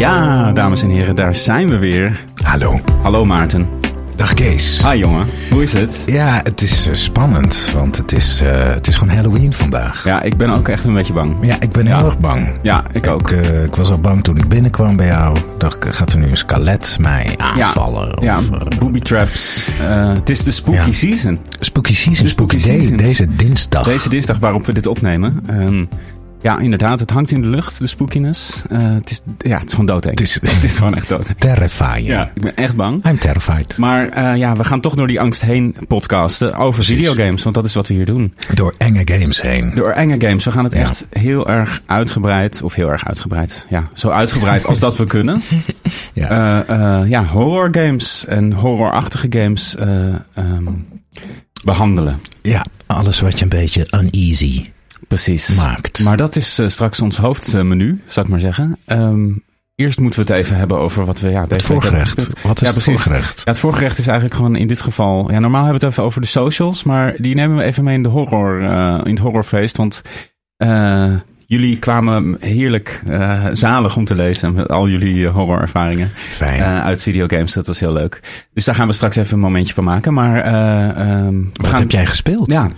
Ja, dames en heren, daar zijn we weer. Hallo. Hallo Maarten. Dag Kees. Hi jongen, hoe is het? Ja, het is eh, spannend, want het is, eh, het is gewoon Halloween vandaag. Ja, ik ben ook echt een beetje bang. Ja, ik ben heel erg bang. Ja, ik ook. Ik, eh, ik was al bang toen ik binnenkwam bij jou. Dacht ik, gaat er nu een skelet mij aanvallen? Ja, of, ja booby traps. Het is de spooky Ja. season. spooky season, De spooky day, season. deze dinsdag. Deze dinsdag waarop we dit opnemen. Ehm, ja, inderdaad, het hangt in de lucht, de spookiness. Eh, het, is, ja, het is gewoon doodeng. Het is- het is gewoon echt doodeng. Terrifying. Ja, ik ben echt bang. I'm terrified. Maar eh, ja, we gaan toch door die angst heen podcasten over videogames. Want dat is wat we hier doen. Door enge games heen. Door enge games. We gaan het Ja. echt heel erg uitgebreid. Of heel erg uitgebreid. Ja, zo uitgebreid als dat we kunnen. Ja. eh, ja, horror games en horrorachtige games eh, ehm, behandelen. ja, alles wat je een beetje uneasy Precies. maakt. Maar dat is eh, straks ons hoofdmenu, zou ik maar zeggen. Ehm, eerst moeten we het even hebben over wat we ja, deze het voorgerecht. Wat is Ja, het voorgerecht? Ja, het voorgerecht is eigenlijk gewoon in dit geval... Ja, normaal hebben we het even over de socials, maar die nemen we even mee in, de horror, eh, in het horrorfeest. Want eh, jullie kwamen heerlijk eh, zalig om te lezen met al jullie eh, horrorervaringen eh, uit videogames. Dat was heel leuk. Dus daar gaan we straks even een momentje van maken. Maar eh, ehm, wat gaan... heb jij gespeeld? Ja,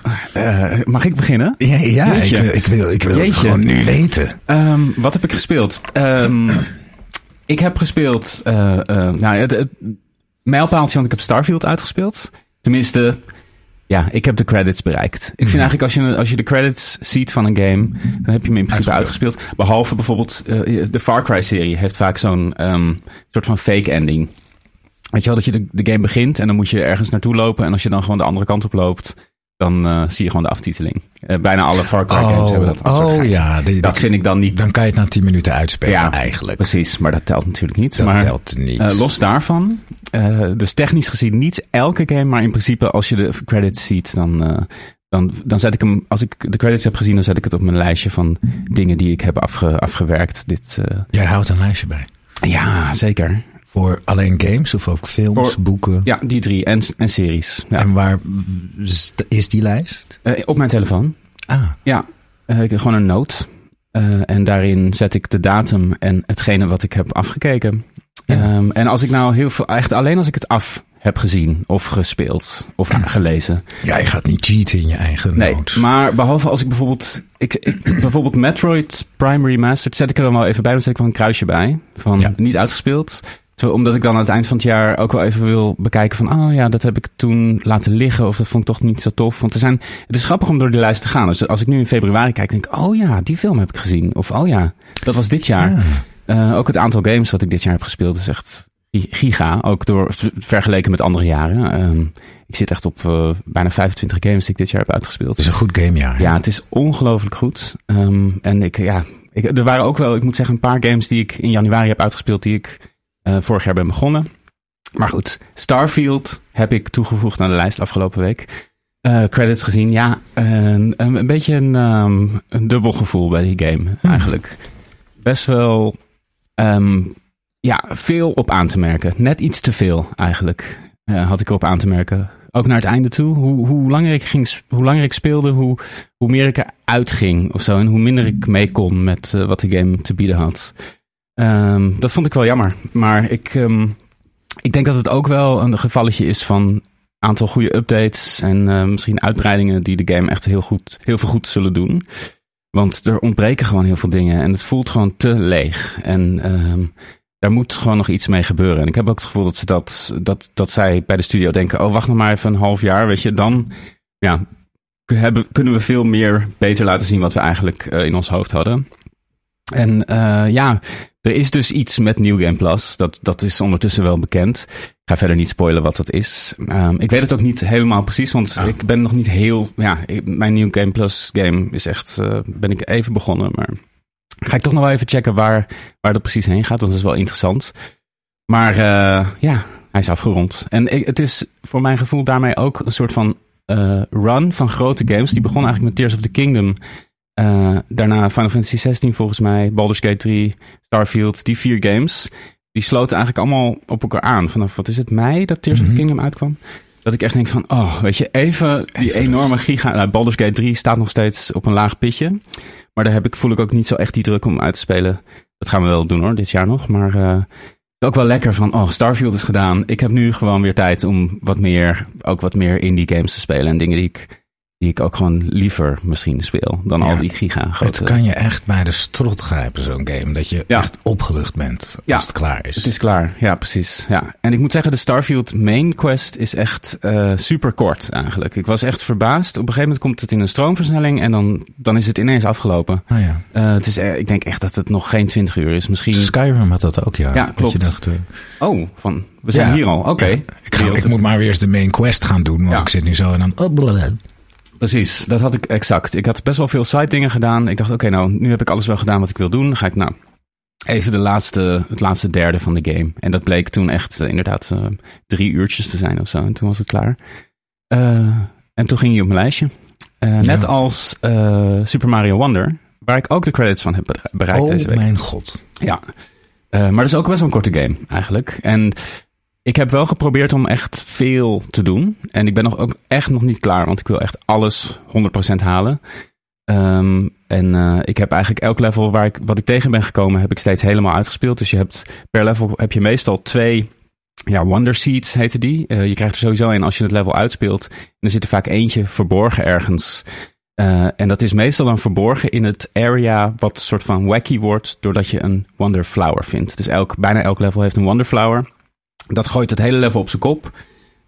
mag ik beginnen? Ja, ja ik wil, ik wil, ik wil het gewoon nu weten. Ehm, wat heb ik gespeeld? Ehm, ik heb gespeeld. nou, het, het mijlpaaltje, want ik heb Starfield uitgespeeld. Tenminste, ja, ik heb de credits bereikt. Ik vind eigenlijk als je, als je de credits ziet van een game, dan heb je hem in principe uitgespeeld. Behalve bijvoorbeeld eh, de Far Cry-serie heeft vaak zo'n ehm, soort van fake ending. Weet je wel, dat je de, de game begint en dan moet je ergens naartoe lopen. En als je dan gewoon de andere kant op loopt, dan eh, zie je gewoon de aftiteling. Eh, bijna alle Far Cry games hebben dat als oh ja, die- Dat vind ik dan niet Dan kan je het na 10 minuten uitspelen eigenlijk. Precies, maar dat telt natuurlijk niet. Dat maar, telt niet. eh, los daarvan, dus technisch gezien niet elke game, maar in principe als je de credits ziet, dan, dan, dan zet ik hem, als ik de credits heb gezien, dan zet ik het op mijn lijstje van dingen die ik heb afge, afgewerkt. Dit, Jij houdt een lijstje bij. ja, zeker. Voor alleen games of ook films, Voor- boeken? Ja, die drie en, en series. Ja. En waar is die lijst? Eh, op mijn telefoon. Ah, Ja, eh, ik heb gewoon een note. Eh, en daarin zet ik de datum en hetgene wat ik heb afgekeken. Ja. Ehm, en als ik nou heel veel, echt alleen als ik het af heb gezien of gespeeld of gelezen. ja, je gaat niet cheaten in je eigen Nee, notes. maar behalve als ik bijvoorbeeld, ik, ik, bijvoorbeeld Metroid Prime Remastered, zet ik er dan wel even bij, dan zet ik wel een kruisje bij. Van Ja. niet uitgespeeld. Omdat ik dan aan het eind van het jaar ook wel even wil bekijken van, oh ja, dat heb ik toen laten liggen of dat vond ik toch niet zo tof. Want er zijn, het is grappig om door die lijst te gaan. Dus als ik nu in februari kijk, denk ik, oh ja, die film heb ik gezien. Of oh ja, dat was dit jaar. Eh, ook het aantal games wat ik dit jaar heb gespeeld is echt gi- giga. Ook door vergeleken met andere jaren. Ehm, ik zit echt op eh, bijna 25 games die ik dit jaar heb uitgespeeld. het is een goed gamejaar. Ja, het is ongelooflijk goed. Ehm, en ik, ja, ik, er waren ook wel, ik moet zeggen, een paar games die ik in januari heb uitgespeeld, die ik vorig jaar ben begonnen. Maar goed, Starfield heb ik toegevoegd aan de lijst afgelopen week. Eh, credits gezien, ja, een, een, een beetje een, ehm, een dubbel gevoel bij die game eigenlijk. Best wel, ehm, ja, veel op aan te merken. Net iets te veel eigenlijk uh, had ik erop aan te merken. Ook naar het einde toe. Hoe, hoe, langer, ik ging, hoe langer ik speelde, hoe, hoe meer ik eruit ging of zo. En hoe minder ik mee kon met uh, wat de game te bieden had. Um, dat vond ik wel jammer. Maar ik, um, ik denk dat het ook wel een gevalletje is van aantal goede updates en uh, misschien uitbreidingen die de game echt heel, goed, heel veel goed zullen doen. Want er ontbreken gewoon heel veel dingen en het voelt gewoon te leeg. En daar moet gewoon nog iets mee gebeuren. En ik heb ook het gevoel dat ze dat, dat, dat zij bij de studio denken: oh, wacht nog maar even een half jaar. Weet je, dan ja, kunnen we veel meer beter laten zien wat we eigenlijk uh, in ons hoofd hadden. En uh, ja, er is dus iets met New Game Plus. Dat, dat is ondertussen wel bekend. Ik ga verder niet spoilen wat dat is. Um, ik weet het ook niet helemaal precies, want oh. ik ben nog niet heel. Ja, mijn New Game Plus game is echt. Uh, ben ik even begonnen, maar ga ik toch nog wel even checken waar, waar dat precies heen gaat. Want dat is wel interessant. Maar uh, ja, hij is afgerond. En ik, het is voor mijn gevoel daarmee ook een soort van uh, run van grote games. Die begon eigenlijk met Tears of the Kingdom. Uh, daarna Final Fantasy 16 volgens mij, Baldur's Gate 3, Starfield. Die vier games, die sloten eigenlijk allemaal op elkaar aan. Vanaf, wat is het, mei dat Tears mm -hmm. of the Kingdom uitkwam? Dat ik echt denk van, oh, weet je, even die even enorme giga... Nou, Baldur's Gate 3 staat nog steeds op een laag pitje. Maar daar heb ik, voel ik ook niet zo echt die druk om uit te spelen. Dat gaan we wel doen hoor, dit jaar nog. Maar uh, ook wel lekker van, oh, Starfield is gedaan. Ik heb nu gewoon weer tijd om wat meer, ook wat meer indie games te spelen. En dingen die ik die ik ook gewoon liever misschien speel dan ja, al die giga grote. Het kan je echt bij de strot grijpen, zo'n game. Dat je ja. echt opgelucht bent ja, als het klaar is. Het is klaar, ja precies. Ja. En ik moet zeggen, de Starfield main quest is echt uh, super kort eigenlijk. Ik was echt verbaasd. Op een gegeven moment komt het in een stroomversnelling en dan, dan is het ineens afgelopen. Oh ja. Uh, het is, ik denk echt dat het nog geen 20 uur is. Misschien... Skyrim had dat ook, ja. Ja, klopt. Je dacht. Oh, van, we zijn ja. hier al. Oké. Okay. Ik, ik moet maar weer eens de main quest gaan doen, want ik zit nu zo en dan... Precies, dat had ik exact. Ik had best wel veel side dingen gedaan. Ik dacht, oké, okay, nou, nu heb ik alles wel gedaan wat ik wil doen. Dan ga ik nou even de laatste, het laatste derde van de game. En dat bleek toen echt uh, inderdaad uh, drie uurtjes te zijn of zo. En toen was het klaar. Uh, en toen ging hij op mijn lijstje. Ja. Net als Super Mario Wonder, waar ik ook de credits van heb bereikt oh, deze week. Oh mijn god. Ja, maar dat is ook best wel een korte game eigenlijk. En ik heb wel geprobeerd om echt veel te doen. En ik ben nog ook echt nog niet klaar, want ik wil echt alles 100% halen. Um, en uh, ik heb eigenlijk elk level waar ik, wat ik tegen ben gekomen, heb ik steeds helemaal uitgespeeld. Dus je hebt per level heb je meestal twee ja, Wonder Seeds heette die. Uh, je krijgt er sowieso een als je het level uitspeelt. En er zit er vaak eentje verborgen ergens. Uh, en dat is meestal dan verborgen in het area wat soort van wacky wordt doordat je een Wonder Flower vindt. Dus elk, bijna elk level heeft een Wonder Flower. Dat gooit het hele level op zijn kop.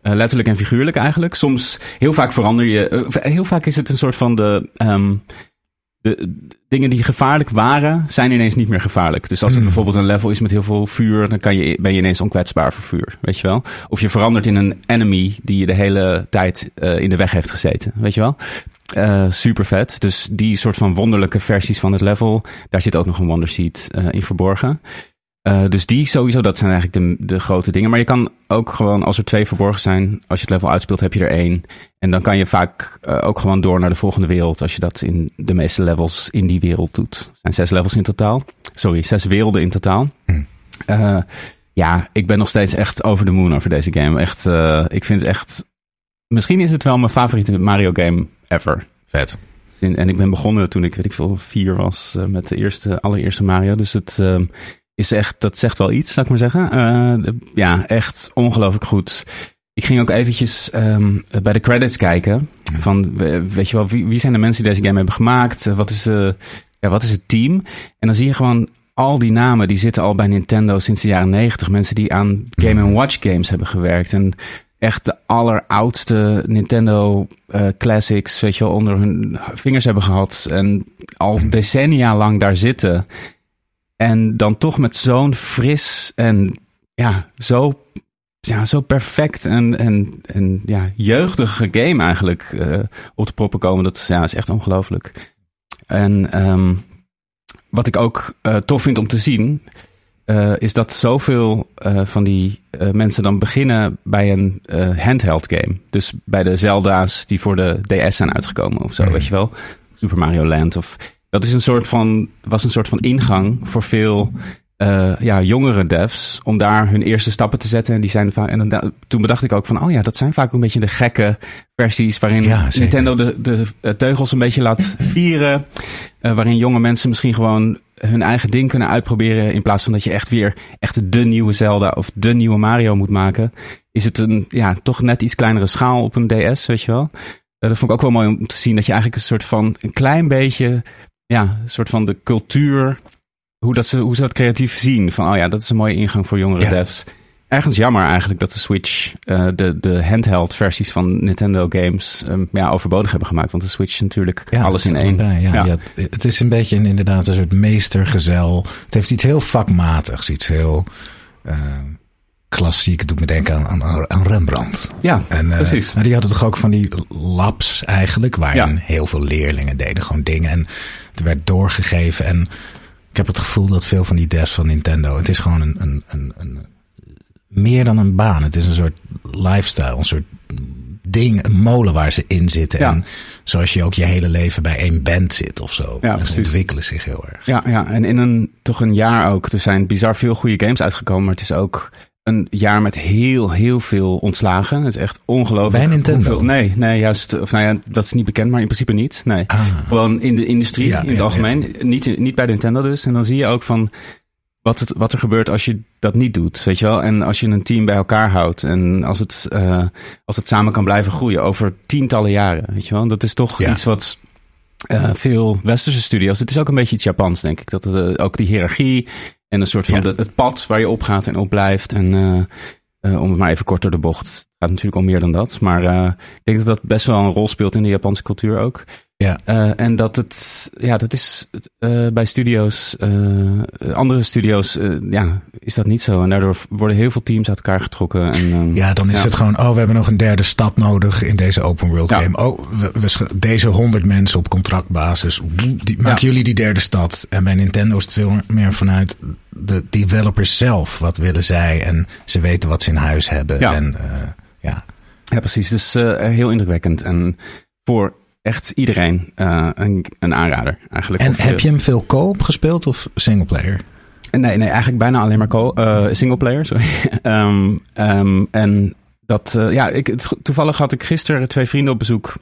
Uh, letterlijk en figuurlijk eigenlijk. Soms, heel vaak verander je. Uh, heel vaak is het een soort van de. Um, de dingen die gevaarlijk waren, zijn ineens niet meer gevaarlijk. Dus als het mm. bijvoorbeeld een level is met heel veel vuur, dan kan je, ben je ineens onkwetsbaar voor vuur. Weet je wel? Of je verandert in een enemy die je de hele tijd uh, in de weg heeft gezeten. Weet je wel? Super vet. Dus die soort van wonderlijke versies van het level, daar zit ook nog een Wonder Seed uh, in verborgen. Uh, dus die sowieso, dat zijn eigenlijk de, de grote dingen. Maar je kan ook gewoon, als er twee verborgen zijn, als je het level uitspeelt, heb je er één. En dan kan je vaak uh, ook gewoon door naar de volgende wereld, als je dat in de meeste levels in die wereld doet. Er zijn zes levels in totaal. Sorry, zes werelden in totaal. Mm. Uh, ja, ik ben nog steeds echt over de moon over deze game. Echt, ik vind het echt... Misschien is het wel mijn favoriete Mario game ever. Vet. En ik ben begonnen toen ik, weet ik veel, vier was met de eerste, allereerste Mario. Dus het is echt, dat zegt wel iets, zou ik maar zeggen. Uh, ja, echt ongelooflijk goed. Ik ging ook eventjes um, bij de credits kijken. Van, weet je wel, wie, wie zijn de mensen die deze game hebben gemaakt? Wat is, uh, ja, wat is het team? En dan zie je gewoon al die namen, die zitten al bij Nintendo sinds de jaren negentig. Mensen die aan Game Watch games hebben gewerkt. En echt de alleroudste Nintendo uh, classics, weet je wel, onder hun vingers hebben gehad. En al decennia lang daar zitten. En dan toch met zo'n fris en ja, zo, ja, zo perfect en, en, en ja, jeugdige game eigenlijk uh, op de proppen komen. Dat ja, is echt ongelooflijk. En um, wat ik ook uh, tof vind om te zien, uh, is dat zoveel van die mensen dan beginnen bij een handheld game. Dus bij de Zelda's die voor de DS zijn uitgekomen of zo, mm. weet je wel. Super Mario Land of dat is een soort van, was een soort van ingang voor veel eh, ja, jongere devs om daar hun eerste stappen te zetten. En, die zijn vaak, en dan, toen bedacht ik ook van, oh ja, dat zijn vaak een beetje de gekke versies waarin Ja. Nintendo de, de, de teugels een beetje laat vieren. Eh, waarin jonge mensen misschien gewoon hun eigen ding kunnen uitproberen. In plaats van dat je echt weer echt de nieuwe Zelda of de nieuwe Mario moet maken. Is het een, ja, toch net iets kleinere schaal op een DS, weet je wel. Eh, dat vond ik ook wel mooi om te zien dat je eigenlijk een soort van, een klein beetje, ja, een soort van de cultuur hoe, dat ze, hoe ze dat creatief zien. Van, oh ja, dat is een mooie ingang voor jongere Ja. devs. Ergens jammer eigenlijk dat de Switch eh, de, de handheld versies van Nintendo games ehm, ja, overbodig hebben gemaakt. Want de Switch is natuurlijk Ja, alles in één. Ja, Ja. Het is een beetje een, inderdaad een soort meestergezel. Het heeft iets heel vakmatigs, iets heel eh, klassiek. Doet me denken aan, aan, aan Rembrandt. Ja, En, eh, precies. Maar die hadden toch ook van die labs eigenlijk, waarin Ja. heel veel leerlingen deden gewoon dingen. En het werd doorgegeven. En ik heb het gevoel dat veel van die devs van Nintendo, het is gewoon een, een, een, een meer dan een baan. Het is een soort lifestyle, een soort ding, een molen waar ze in zitten. Ja. En zoals je ook je hele leven bij één band zit of zo. Ja, en ze ontwikkelen zich heel erg. Ja, ja, en in een, toch een jaar ook. Er zijn bizar veel goede games uitgekomen. Maar het is ook een jaar met heel, heel veel ontslagen. Het is echt ongelooflijk. Bij Nintendo? hoeveel- nee, nee, juist. Of nou ja, dat is niet bekend, maar in principe niet. Nee. Ah. Gewoon in de industrie, Ja, in het ja, algemeen. Niet, niet bij Nintendo dus. En dan zie je ook van wat, het, wat er gebeurt als je dat niet doet. Weet je wel? En als je een team bij elkaar houdt. En als het, eh, als het samen kan blijven groeien over tientallen jaren. Weet je wel? Dat is toch iets wat eh, veel westerse studio's. Het is ook een beetje iets Japans, denk ik. Dat eh, ook die hiërarchie en een soort van Ja. de- het pad waar je op gaat en op blijft. En eh, eh, om het maar even kort door de bocht. Het gaat natuurlijk om meer dan dat. Maar eh, ik denk dat dat best wel een rol speelt in de Japanse cultuur ook. Ja. Eh, en dat het, ja, dat is eh, bij studio's, eh, andere studio's, ja, is dat niet zo. En daardoor worden heel veel teams uit elkaar getrokken. En, ehm, Ja, dan is Ja. het gewoon, oh, we hebben nog een derde stad nodig in deze open world Ja. game. Oh, we, deze honderd mensen op contractbasis, die, maken Ja. jullie die derde stad? En bij Nintendo is het veel meer vanuit de developers zelf. Wat willen zij? En ze weten wat ze in huis hebben. Ja. En ja, Ja, precies. Dus heel indrukwekkend. En voor echt iedereen eh, een, een aanrader eigenlijk. En heb je hem veel co-op gespeeld of singleplayer? Nee, nee, eigenlijk bijna alleen maar co- eh singleplayer. Sorry. Ehm, ehm, en dat, eh, ja, ik, toevallig had ik gisteren twee vrienden op bezoek.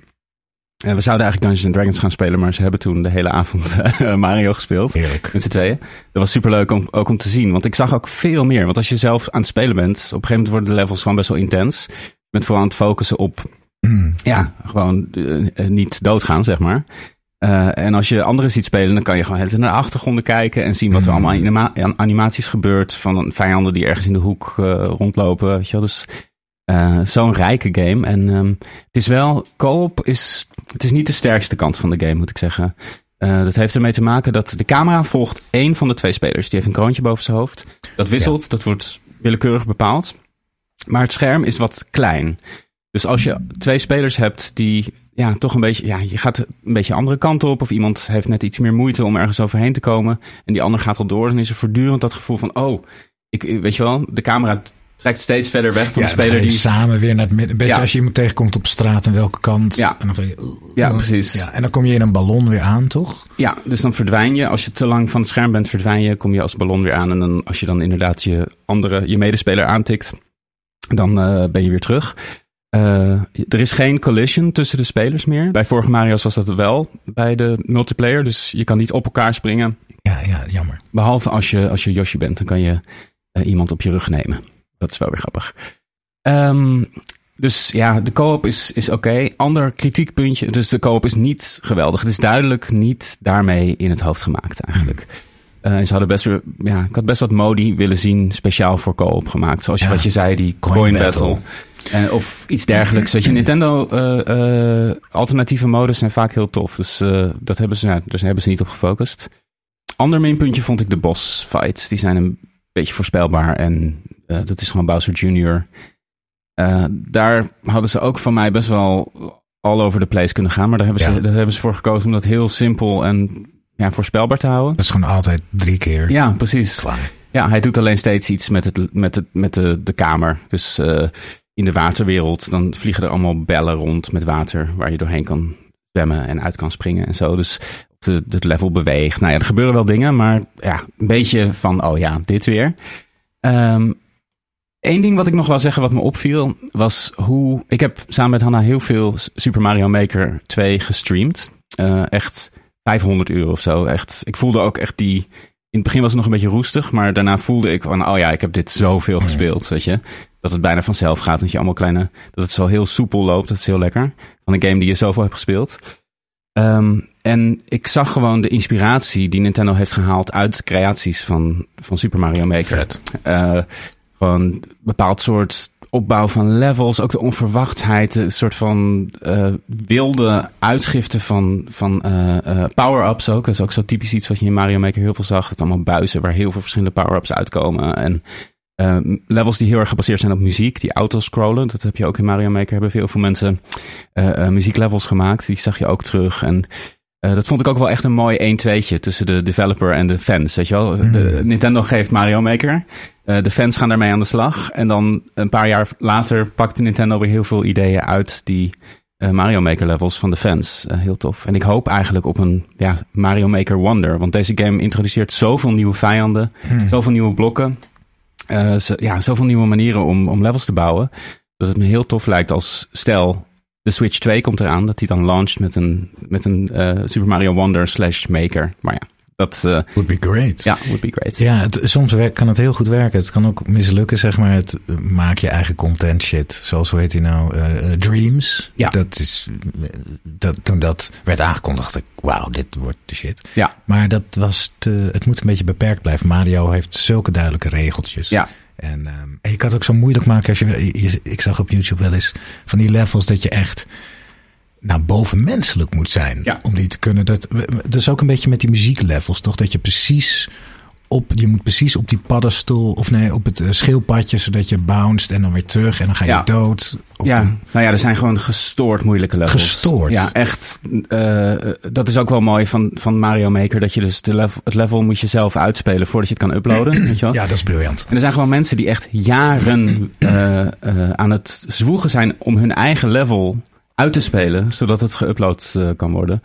En we zouden eigenlijk Dungeons and Dragons gaan spelen, maar ze hebben toen de hele avond eh, Mario gespeeld. Heerlijk. Met z'n tweeën. Dat was superleuk om, ook om te zien. Want ik zag ook veel meer. Want als je zelf aan het spelen bent, op een gegeven moment worden de levels gewoon best wel intens. Je bent vooral aan het focussen op. ja, gewoon eh, niet doodgaan, zeg maar. Eh, en als je anderen ziet spelen, dan kan je gewoon heel naar de achtergronden kijken en zien wat er Mm. allemaal anima- aan animaties gebeurt van vijanden die ergens in de hoek eh, rondlopen. Weet je wel? Dus zo'n rijke game. En ehm, het is wel, co-op is, het is niet de sterkste kant van de game, moet ik zeggen. Dat heeft ermee te maken dat de camera volgt één van de twee spelers. Die heeft een kroontje boven zijn hoofd. Dat wisselt, dat wordt willekeurig bepaald. Maar het scherm is wat klein. Dus als je twee spelers hebt die ja, toch een beetje, ja, je gaat een beetje andere kant op. Of iemand heeft net iets meer moeite om ergens overheen te komen. En die ander gaat al door. Dan is er voortdurend dat gevoel van, oh, ik, weet je wel, de camera trekt steeds verder weg van Ja, de speler die... samen weer naar het midden. Een beetje Ja. als je iemand tegenkomt op straat en welke kant. Ja. En dan je, Ja, precies. Ja, en dan kom je in een ballon weer aan, toch? Ja, dus dan verdwijn je. Als je te lang van het scherm bent, verdwijn je. Kom je als ballon weer aan. En dan, als je dan inderdaad je andere, je medespeler aantikt, dan eh, ben je weer terug. Eh, er is geen collision tussen de spelers meer. Bij vorige Mario's was dat wel bij de multiplayer. Dus je kan niet op elkaar springen. Ja, ja, jammer. Behalve als je, als je Yoshi bent, dan kan je eh, iemand op je rug nemen. Dat is wel weer grappig. Ehm, dus ja, de co-op is, is oké. Ander kritiekpuntje. Dus de co-op is niet geweldig. Het is duidelijk niet daarmee in het hoofd gemaakt eigenlijk. Eh, en ze hadden best ja, ik had best wat modi willen zien speciaal voor co-op gemaakt. Zoals Ja. wat je zei, die Coin coin, battle. battle. Of iets dergelijks. Weet je, Nintendo eh, eh, alternatieve modus zijn vaak heel tof. Dus eh, dat hebben ze, dus daar hebben ze niet op gefocust. Ander minpuntje vond ik de boss fights. Die zijn een beetje voorspelbaar. En dat is gewoon Bowser Jr. Daar hadden ze ook van mij best wel all over the place kunnen gaan. Maar daar hebben, Ja. ze, daar hebben ze voor gekozen om dat heel simpel en ja, voorspelbaar te houden. Dat is gewoon altijd drie keer. Ja, precies. Klaar. Ja, hij doet alleen steeds iets met, het, met, het, met de, de kamer. Dus in de waterwereld, dan vliegen er allemaal bellen rond met water waar je doorheen kan zwemmen en uit kan springen en zo. Dus het level beweegt. Nou ja, er gebeuren wel dingen, maar ja, een beetje van, oh ja, dit weer. Ehm Eén ding wat ik nog wil zeggen wat me opviel, was hoe... Ik heb samen met Hanna heel veel Super Mario Maker 2 gestreamd. Uh, echt 500 uur of zo. Echt, ik voelde ook echt die... In het begin was het nog een beetje roestig, maar daarna voelde ik van... Oh ja, ik heb dit zoveel gespeeld, weet je. Dat het bijna vanzelf gaat, dat je allemaal kleine... Dat het zo heel soepel loopt, dat is heel lekker. Van een game die je zoveel hebt gespeeld. Um, en ik zag gewoon de inspiratie die Nintendo heeft gehaald uit creaties van, van Super Mario Maker. Uh, gewoon bepaald soort opbouw van levels, ook de onverwachtheid, een soort van uh, wilde uitgifte van, van uh, uh, power-ups ook. Dat is ook zo typisch iets wat je in Mario Maker heel veel zag. Het allemaal buizen waar heel veel verschillende power-ups uitkomen. En levels die heel erg gebaseerd zijn op muziek, die autoscrollen. Dat heb je ook in Mario Maker. Hebben veel, veel mensen muzieklevels gemaakt. Die zag je ook terug. En uh, dat vond ik ook wel echt een mooi 1-2'tje tussen de developer en de fans. Weet je wel? De, hmm. Nintendo geeft Mario Maker. Uh, de fans gaan daarmee aan de slag. En dan een paar jaar later pakte Nintendo weer heel veel ideeën uit die uh, Mario Maker levels van de fans. heel tof. En ik hoop eigenlijk op een ja, Mario Maker Wonder. Want deze game introduceert zoveel nieuwe vijanden, hmm. zoveel nieuwe blokken. Zo, ja, zoveel nieuwe manieren om, om levels te bouwen. Dat het me heel tof lijkt als stel de Switch 2 komt eraan, dat die dan launcht met een, met een uh, Super Mario Wonder slash Maker. Maar ja, dat... Uh, would be great. Ja, would be great. Ja, het, soms kan het heel goed werken. Het kan ook mislukken, zeg maar. Het uh, maak je eigen content shit. Zoals, hoe heet die nou? Uh, Dreams. Ja. Dat is, dat, toen dat werd aangekondigd, dacht ik, wauw, dit wordt de shit. Ja. Maar dat was te, het moet een beetje beperkt blijven. Mario heeft zulke duidelijke regeltjes. Ja. En, um, en je kan het ook zo moeilijk maken als je, je, Ik zag op YouTube wel eens van die levels dat je echt nou, bovenmenselijk moet zijn ja. om die te kunnen. Dat, dat is ook een beetje met die muzieklevels, toch? Dat je precies op, je moet precies op die paddenstoel, of nee, op het uh, schildpadje, zodat je bounced en dan weer terug en dan ga je ja. dood. ja, nou ja, er zijn gewoon gestoord moeilijke levels. Gestoord? Ja, echt. Uh, dat is ook wel mooi van, van Mario Maker, dat je dus de level, het level moet je zelf uitspelen voordat je het kan uploaden. weet je wel? Ja, dat is briljant. En er zijn gewoon mensen die echt jaren uh, aan het zwoegen zijn om hun eigen level uit te spelen, zodat het geüpload kan worden.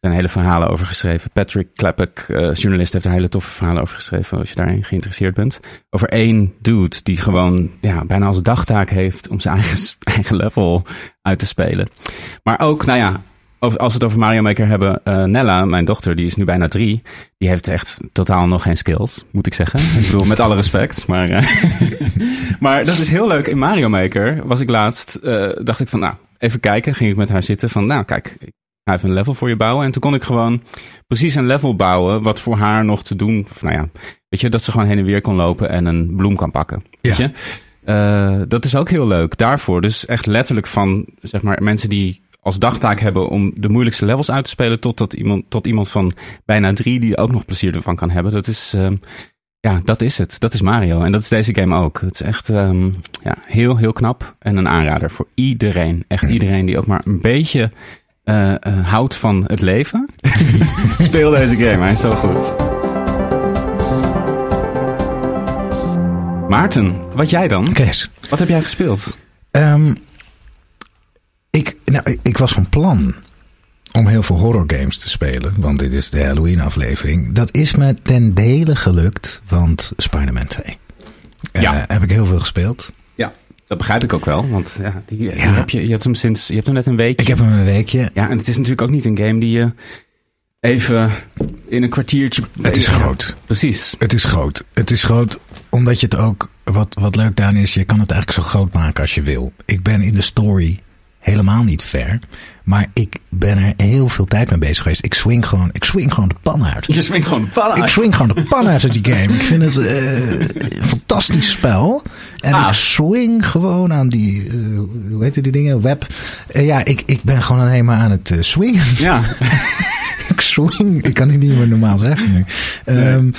Er zijn hele verhalen over geschreven. Patrick Klepek, uh, journalist, heeft er hele toffe verhalen over geschreven. Als je daarin geïnteresseerd bent. Over één dude die gewoon ja, bijna als dagtaak heeft om zijn eigen, eigen level uit te spelen. Maar ook, nou ja, als we het over Mario Maker hebben. Uh, Nella, mijn dochter, die is nu bijna drie. Die heeft echt totaal nog geen skills, moet ik zeggen. ik bedoel, met alle respect. Maar, maar dat is heel leuk. In Mario Maker was ik laatst, dacht ik van, nou, even kijken. Ging ik met haar zitten van, nou, kijk, ga even een level voor je bouwen. En toen kon ik gewoon precies een level bouwen wat voor haar nog te doen. Of nou ja, weet je, dat ze gewoon heen en weer kon lopen en een bloem kan pakken. Weet je? Uh, dat is ook heel leuk daarvoor. Dus echt letterlijk van, zeg maar, mensen die als dagtaak hebben om de moeilijkste levels uit te spelen, tot, dat iemand, tot iemand van bijna drie die ook nog plezier ervan kan hebben. Dat is, uh, ja, dat is het. Dat is Mario. En dat is deze game ook. Het is echt um, ja, heel, heel knap. En een aanrader voor iedereen. Echt iedereen die ook maar een beetje uh, uh, houdt van het leven. Speel deze game, hij is zo goed. Maarten, wat jij dan? Kees. Wat heb jij gespeeld? Um, ik, nou, ik was van plan om heel veel horror games te spelen. Want dit is de Halloween aflevering. Dat is me ten dele gelukt. Want Spider-Man 2. Ja. Uh, heb ik heel veel gespeeld. Ja. Dat begrijp ik ook wel, want ja, die, die ja. heb je, je hebt hem sinds, je hebt hem net een week. Ik heb hem een weekje. Ja, en het is natuurlijk ook niet een game die je even in een kwartiertje. Het is groot. Precies. Het is groot. Het is groot omdat je het ook, wat, wat leuk daar is, je kan het eigenlijk zo groot maken als je wil. Ik ben in de story helemaal niet ver. Maar ik ben er heel veel tijd mee bezig geweest. Ik swing gewoon, ik swing gewoon de pan uit. Je swingt gewoon de pan uit? Ik swing gewoon de pan uit uit die game. Ik vind het uh, een fantastisch spel. En ah. ik swing gewoon aan die, uh, hoe heet die dingen? Web. Uh, ja, ik, ik ben gewoon alleen maar aan het swingen. Ja. ik swing. Ik kan het niet meer normaal zeggen nu. Nee. Um,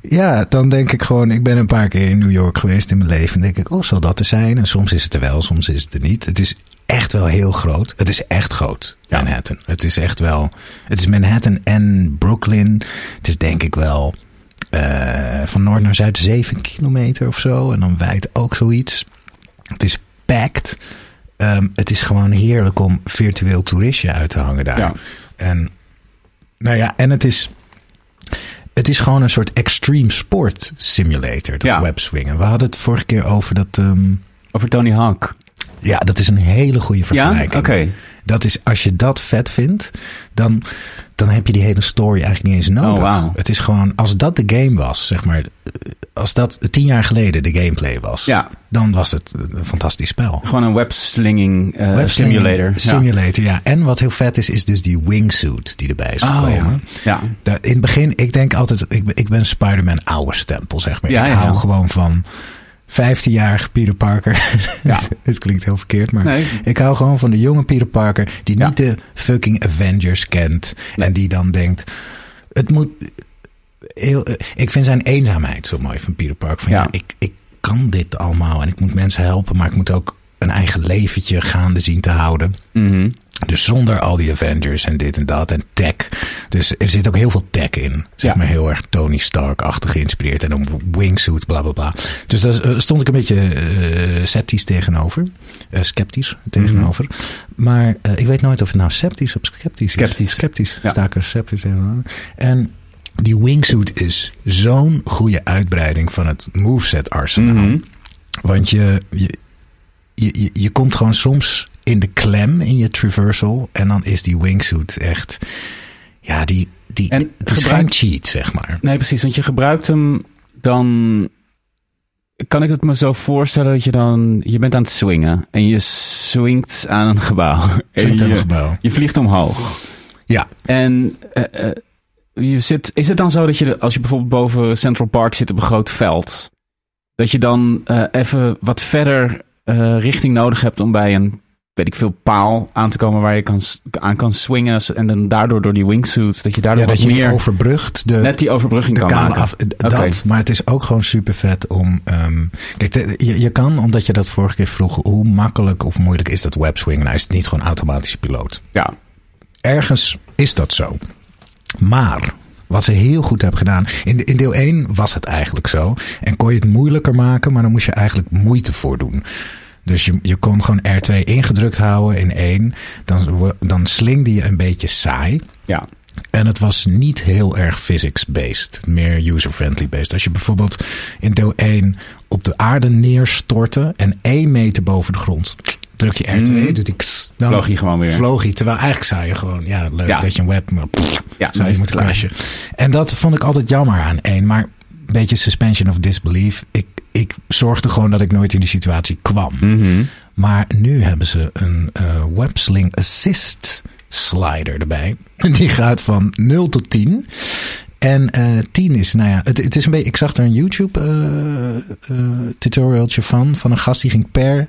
ja, dan denk ik gewoon, ik ben een paar keer in New York geweest in mijn leven. En denk ik, oh, zal dat er zijn? En soms is het er wel, soms is het er niet. Het is echt wel heel groot. Het is echt groot, ja. Manhattan. Het is echt wel, het is Manhattan en Brooklyn. Het is denk ik wel uh, van noord naar zuid zeven kilometer of zo. En dan wijd ook zoiets. Het is packed. Um, het is gewoon heerlijk om virtueel toeristje uit te hangen daar. Ja. En Nou ja, en het is, het is gewoon een soort extreme sport simulator, dat Ja. webswingen. We hadden het vorige keer over dat... ehm, Over Tony Hawk. Ja, dat is een hele goede Ja? vergelijking. Oké. Dat is, als je dat vet vindt, dan, dan heb je die hele story eigenlijk niet eens nodig. Oh, wauw. Het is gewoon, als dat de game was, zeg maar, als dat tien jaar geleden de gameplay was, Ja. dan was het een fantastisch spel. Gewoon een webslinging eh, simulator. Ja. Simulator, ja. En wat heel vet is, is dus die wingsuit die erbij is Oh, gekomen. ja. ja. In het begin, ik denk altijd, ik ben, ik ben Spider-Man oude stempel, zeg maar. Ja, ik ja, hou ja. gewoon van 15-jarige Peter Parker. Ja. Het klinkt heel verkeerd, maar Nee. ik hou gewoon van de jonge Peter Parker die Ja. niet de fucking Avengers kent. En die dan denkt, het moet... Heel, ik vind zijn eenzaamheid zo mooi van Peter Parker. Van, ja. Ja. ik, ik kan dit allemaal en ik moet mensen helpen, maar ik moet ook een eigen leventje gaande zien te houden. Mhm. Dus zonder al die Avengers en dit en dat en tech. Dus er zit ook heel veel tech in. Zeg Ja. maar heel erg Tony Stark-achtig geïnspireerd. En een wingsuit, bla bla bla. Dus daar eh, stond ik een beetje eh, sceptisch tegenover. Eh, sceptisch tegenover. Maar eh, ik weet nooit of het nou sceptisch of sceptisch Sceptisch. is. Sceptisch. Ja. Sta ik er sceptisch tegenover. En die wingsuit is zo'n goede uitbreiding van het moveset arsenaal. Mhm. Want je, je, je, je komt gewoon soms in de klem in je traversal. En dan is die wingsuit echt. Ja, die. die En het is gebruik- cheat, zeg maar. Nee, precies. Want je gebruikt hem dan... Kan ik het me zo voorstellen dat je dan... Je bent aan het swingen. En je swingt aan een gebouw. En aan een je, gebouw. je vliegt omhoog. Ja, En eh, eh, je zit, is het dan zo dat je, als je bijvoorbeeld boven Central Park zit op een groot veld, dat je dan eh, even wat verder richting nodig hebt om bij een, weet ik veel, paal aan te komen waar je kan, aan kan swingen en dan daardoor door die wingsuit, dat je daardoor ja dat wat je meer overbrugt de, net die overbrugging de kan maken. af. d- Dat, maar het is ook gewoon super vet om. ehm, kijk, de- je, je kan, omdat je dat vorige keer vroeg, hoe makkelijk of moeilijk is dat webswing? Nou, is het niet gewoon automatisch piloot. Ja, Ergens is dat zo. Maar wat ze heel goed hebben gedaan. In, de- in deel 1 was het eigenlijk zo. En kon je het moeilijker maken, maar dan moest je eigenlijk moeite voor doen. Dus je, je kon gewoon R2 ingedrukt houden in 1. Dan, dan slingde je een beetje saai. ja, En het was niet heel erg physics-based, meer user-friendly based. Als je bijvoorbeeld in deel 1 op de aarde neerstortte en 1 meter boven de grond druk je R2, Mhm. doet die kss, dan Vloog hij gewoon weer. Vloog hij, terwijl eigenlijk zou je gewoon, ja, leuk Ja. dat je een web, maar pff, Ja, zou je moeten crashen. En dat vond ik altijd jammer aan 1, maar een beetje suspension of disbelief. Ik, ik zorgde gewoon dat ik nooit in die situatie kwam. Mhm. Maar nu hebben ze een eh, websling assist slider erbij. Die gaat van 0 tot 10. En eh 10 is, nou ja, het, het is een beetje. Ik zag er een YouTube eh, eh, tutorialtje van. Van een gast die ging per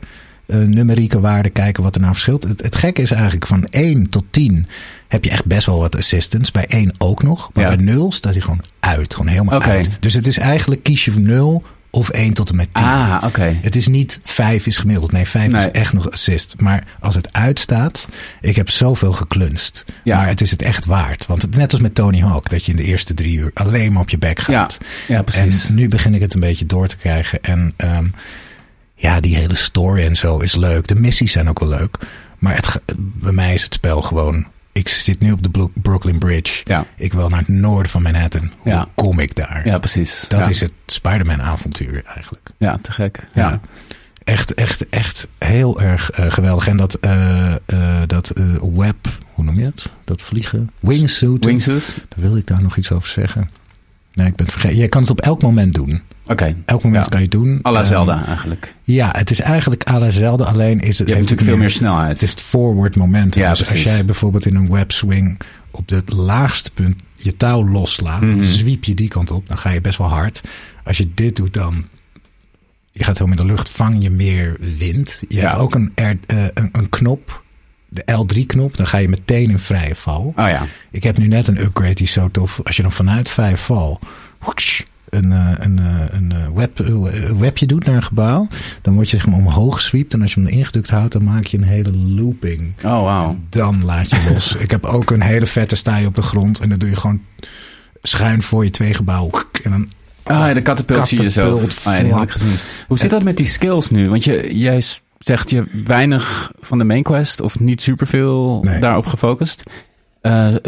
numerieke waarde kijken wat er nou verschilt. Het, het gekke is eigenlijk van 1 tot 10 heb je echt best wel wat assistance. Bij 1 ook nog. Maar Ja. bij 0 staat hij gewoon uit. Gewoon helemaal uit. Dus het is eigenlijk kies je van 0 of 1 tot en met 10. Ah, oké. Het is niet 5 is gemiddeld. Nee, 5 Nee. is echt nog assist. Maar als het uitstaat, ik heb zoveel geklunst. Ja. Maar het is het echt waard. Want het, net als met Tony Hawk, dat je in de eerste drie uur alleen maar op je bek gaat. Ja, ja, precies. En nu begin ik het een beetje door te krijgen. En ehm, ja, die hele story en zo is leuk. De missies zijn ook wel leuk. Maar het, bij mij is het spel gewoon... Ik zit nu op de Bro- Brooklyn Bridge. Ja. Ik wil naar het noorden van Manhattan. Hoe Ja. kom ik daar? Ja, precies. Dat ja. is het Spider-Man avontuur eigenlijk. Ja, te gek. Ja. Echt, echt, echt heel erg eh, geweldig. En dat, eh, eh, dat web, hoe noem je het? Dat vliegen? Wingsuit. Wingsuit? Wil ik daar nog iets over zeggen? Nee, ik ben het vergeten. Je kan het op elk moment doen. Oké. Elk moment Ja. kan je het doen. À la Ehm, Zelda eigenlijk. ja, het is eigenlijk à la Zelda. Alleen is het... Je hebt natuurlijk veel meer snelheid. Het is het forward momentum. Ja, dus als jij bijvoorbeeld in een web swing op het laagste punt je touw loslaat, dan zwiep je die kant op, dan ga je best wel hard. Als je dit doet, dan je gaat helemaal in de lucht, vang je meer wind. Je Ja. hebt ook een, R- eh, een, een knop, de L3-knop, dan ga je meteen in vrije val. Oh ja. Ik heb nu net een upgrade die is zo tof. Als je dan vanuit vrije val een, eh, een, eh, een eh, web, webje doet naar een gebouw, dan word je zeg maar omhoog geswiept. En als je hem ingedrukt houdt, dan maak je een hele looping. Oh, wauw. Dan laat je los. Ik heb ook een hele vette sta je op de grond en dan doe je gewoon schuin voor je twee gebouwen. En dan Ah, ja, de katapult zie je zelf. Ah, ja. Hoe zit dat met die skills nu? Want je, jij zegt je weinig van de main quest of niet superveel Nee. daarop gefocust.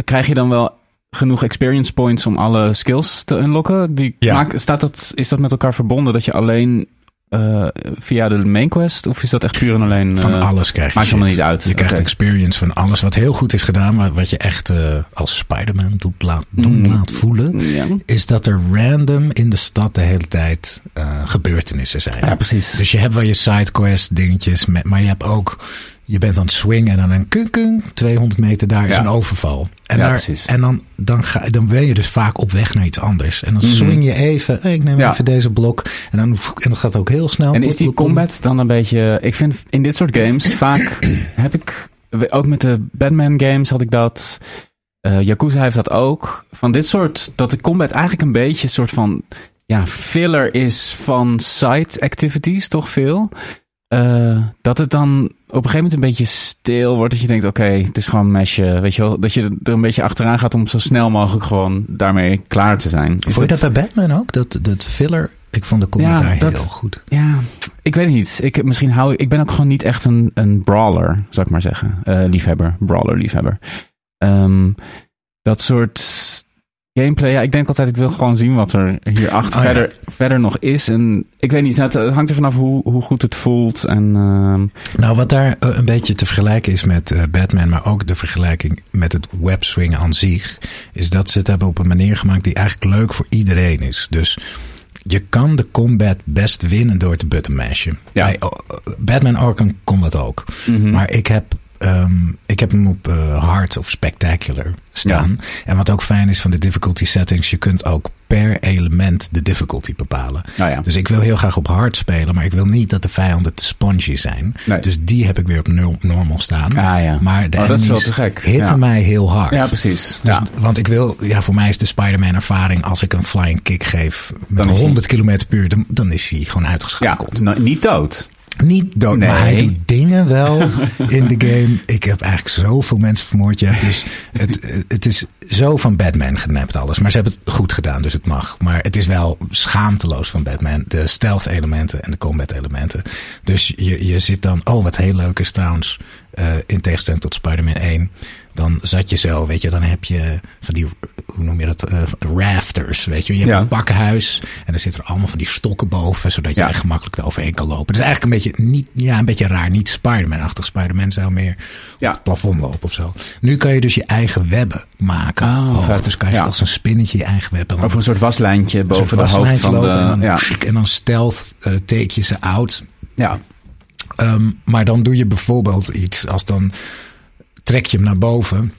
Krijg je dan wel genoeg experience points om alle skills te unlocken? Die Ja. maak- staat dat, is dat met elkaar verbonden dat je alleen eh, via de main quest? Of is dat echt puur en alleen... Van eh, alles krijg je maakt helemaal niet uit. Je krijgt experience van alles. Wat heel goed is gedaan, maar wat je echt eh, als Spider-Man doet laat, doen Mm. laat voelen... Ja. is dat er random in de stad de hele tijd gebeurtenissen zijn. ja, precies. Dus je hebt wel je sidequest dingetjes, met, maar je hebt ook... Je bent aan het swingen en dan een kunk, kunk, 200 meter daar is Ja. een overval. En, Ja, daar, precies. en dan, dan, ga, dan ben je dus vaak op weg naar iets anders. En dan Mhm. swing je even, hey, ik neem Ja. even deze blok. En dan, en dan gaat het ook heel snel. En is die combat dan een beetje... Ik vind in dit soort games vaak heb ik... Ook met de Batman games had ik dat. eh Yakuza heeft dat ook. Van dit soort... Dat de combat eigenlijk een beetje een soort van... Ja, filler is van side activities, toch veel. Eh, dat het dan op een gegeven moment een beetje stil wordt. Dat je denkt, oké, het is gewoon een mesje. Weet je wel, dat je er een beetje achteraan gaat om zo snel mogelijk gewoon daarmee klaar te zijn. Is Vond je dat bij Batman ook? Dat, dat filler? Ik vond de combat Ja, daar dat- heel goed. Ja, ik weet het niet. Ik, misschien hou ik, ik ben ook gewoon niet echt een, een brawler, zou ik maar zeggen. Eh, liefhebber, brawler, liefhebber. Ehm, dat soort gameplay, ja, ik denk altijd, ik wil gewoon zien wat er hierachter Oh, ja. verder, verder nog is. En ik weet niet, nou, het hangt er vanaf hoe, hoe goed het voelt. En ehm, Nou, wat daar eh, een beetje te vergelijken is met eh, Batman, maar ook de vergelijking met het webswingen aan zich, is dat ze het hebben op een manier gemaakt die eigenlijk leuk voor iedereen is. Dus je kan de combat best winnen door te button mashen. Ja. Bij, oh, Batman Arkham kon dat ook. mhm. Maar ik heb, ehm, ik heb hem op eh, hard of spectacular staan. En wat ook fijn is van de difficulty settings, je kunt ook per element de difficulty bepalen. nou ja. Dus ik wil heel graag op hard spelen, maar ik wil niet dat de vijanden te spongy zijn. Nee. Dus die heb ik weer op nul- normal staan. Ah, ja. Maar de Oh, dat is wel te gek. hitten Ja. mij heel hard. ja, precies. Dus, ja. Want ik wil, ja, voor mij is de Spider-Man ervaring als ik een flying kick geef met Dan is hij- 100 km per uur, dan, dan is hij gewoon ja, uitgeschakeld. nou, niet dood. Niet dood, maar hij doet dingen wel in de game. Ik heb eigenlijk zoveel mensen vermoord. Ja, dus het, het is zo van Batman genept alles. Maar ze hebben het goed gedaan, dus het mag. Maar het is wel schaamteloos van Batman. De stealth elementen en de combat elementen. Dus je, je zit dan, oh wat heel leuk is trouwens. eh, in tegenstelling tot Spider-Man 1. Dan zat je zo, weet je, dan heb je van die, hoe noem je dat, eh, rafters, weet je. Je hebt Ja. een pakhuis en er zitten er allemaal van die stokken boven, zodat je Ja. er gemakkelijk eroverheen kan lopen. Dus eigenlijk een beetje, niet, ja, een beetje raar, niet Spider-Man-achtig. Spider-Man zou meer Ja. op het plafond lopen of zo. Nu kan je dus je eigen webben maken. Oh, vet. Dus kan je als een spinnetje je eigen web. En dan Over een soort waslijntje boven de hoofd van de... en dan, ja. en dan stealth eh, take je ze out. ja. Ehm, maar dan doe je bijvoorbeeld iets als dan trek je hem naar boven.